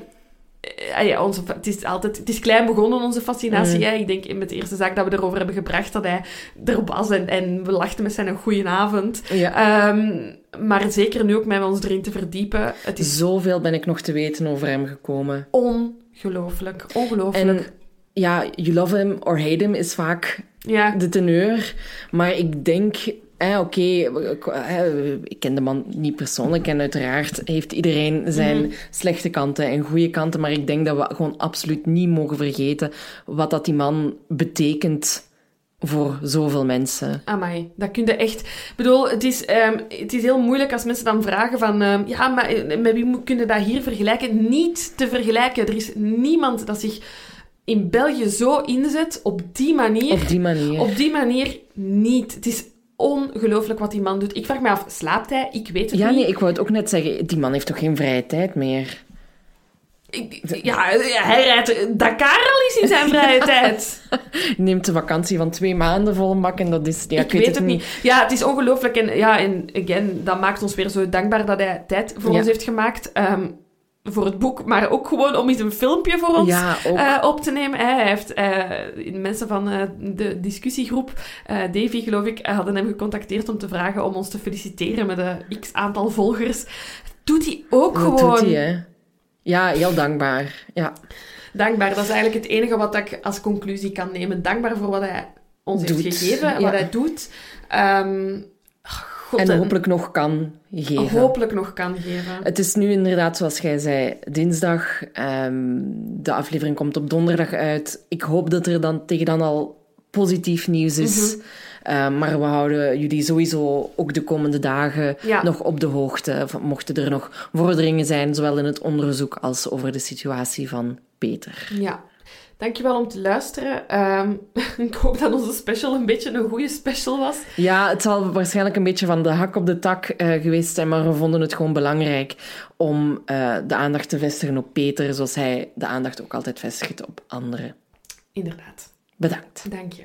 ah ja, onze, het is altijd... Het is klein begonnen, onze fascinatie. Hè. Ik denk met de eerste zaak dat we erover hebben gebracht, dat hij er was en, en we lachten met zijn goede avond. Ja. Ehm, maar zeker nu ook met ons erin te verdiepen. Het is Zoveel ben ik nog te weten over hem gekomen. ongelooflijk. Ongelooflijk. En ja, you love him or hate him is vaak ja. de teneur. Maar ik denk, eh, oké, ik- eh, ik ken de man niet persoonlijk en uiteraard heeft iedereen zijn Mhm. slechte kanten en goede kanten. Maar ik denk dat we gewoon absoluut niet mogen vergeten wat dat die man betekent voor zoveel mensen. Amai, dat kun je echt... Ik bedoel, het is, ehm, het is heel moeilijk als mensen dan vragen van... ehm, ja, maar eh, met wie moet- kun je dat hier vergelijken? Niet te vergelijken. Er is niemand dat zich in België zo inzet op die manier. Op die manier. Op die manier niet. Het is ongelooflijk wat die man doet. Ik vraag me af, slaapt hij? Ik weet het Ja, niet. nee, ik wou het ook net zeggen. Die man heeft toch geen vrije tijd meer? Ja, hij rijdt Dakar al eens in zijn vrije tijd. Neemt een vakantie van twee maanden vol bak en dat is... Ja, ik, weet het niet. Ja, het is ongelooflijk. En, ja, en again, dat maakt ons weer zo dankbaar dat hij tijd voor Ja. ons heeft gemaakt. ehm, voor het boek, maar ook gewoon om eens een filmpje voor ons Ja, eh, op te nemen. Hij heeft eh, mensen van eh, de discussiegroep, Davy geloof ik, hadden hem gecontacteerd om te vragen om ons te feliciteren met een x-aantal volgers. Doet hij ook dat gewoon. doet hij, hè. Ja, heel dankbaar. Ja. Dankbaar, dat is eigenlijk het enige wat ik als conclusie kan nemen. Dankbaar voor wat hij ons heeft gegeven, ja. wat hij doet. Ehm, God, En hopelijk nog kan geven. hopelijk nog kan geven. Het is nu inderdaad, zoals jij zei, dinsdag. Ehm, de aflevering komt op donderdag uit. Ik hoop dat er dan tegen dan al positief nieuws is. Mhm. Ehm, maar we houden jullie sowieso ook de komende dagen Ja. nog op de hoogte. Mochten er nog vorderingen zijn, zowel in het onderzoek als over de situatie van Peter. Ja. Dankjewel om te luisteren. Ehm, ik hoop dat onze special een beetje een goede special was. Ja, het zal waarschijnlijk een beetje van de hak op de tak eh, geweest zijn, maar we vonden het gewoon belangrijk om eh, de aandacht te vestigen op Peter, zoals hij de aandacht ook altijd vestigt op anderen. Inderdaad. Bedankt. Dank je.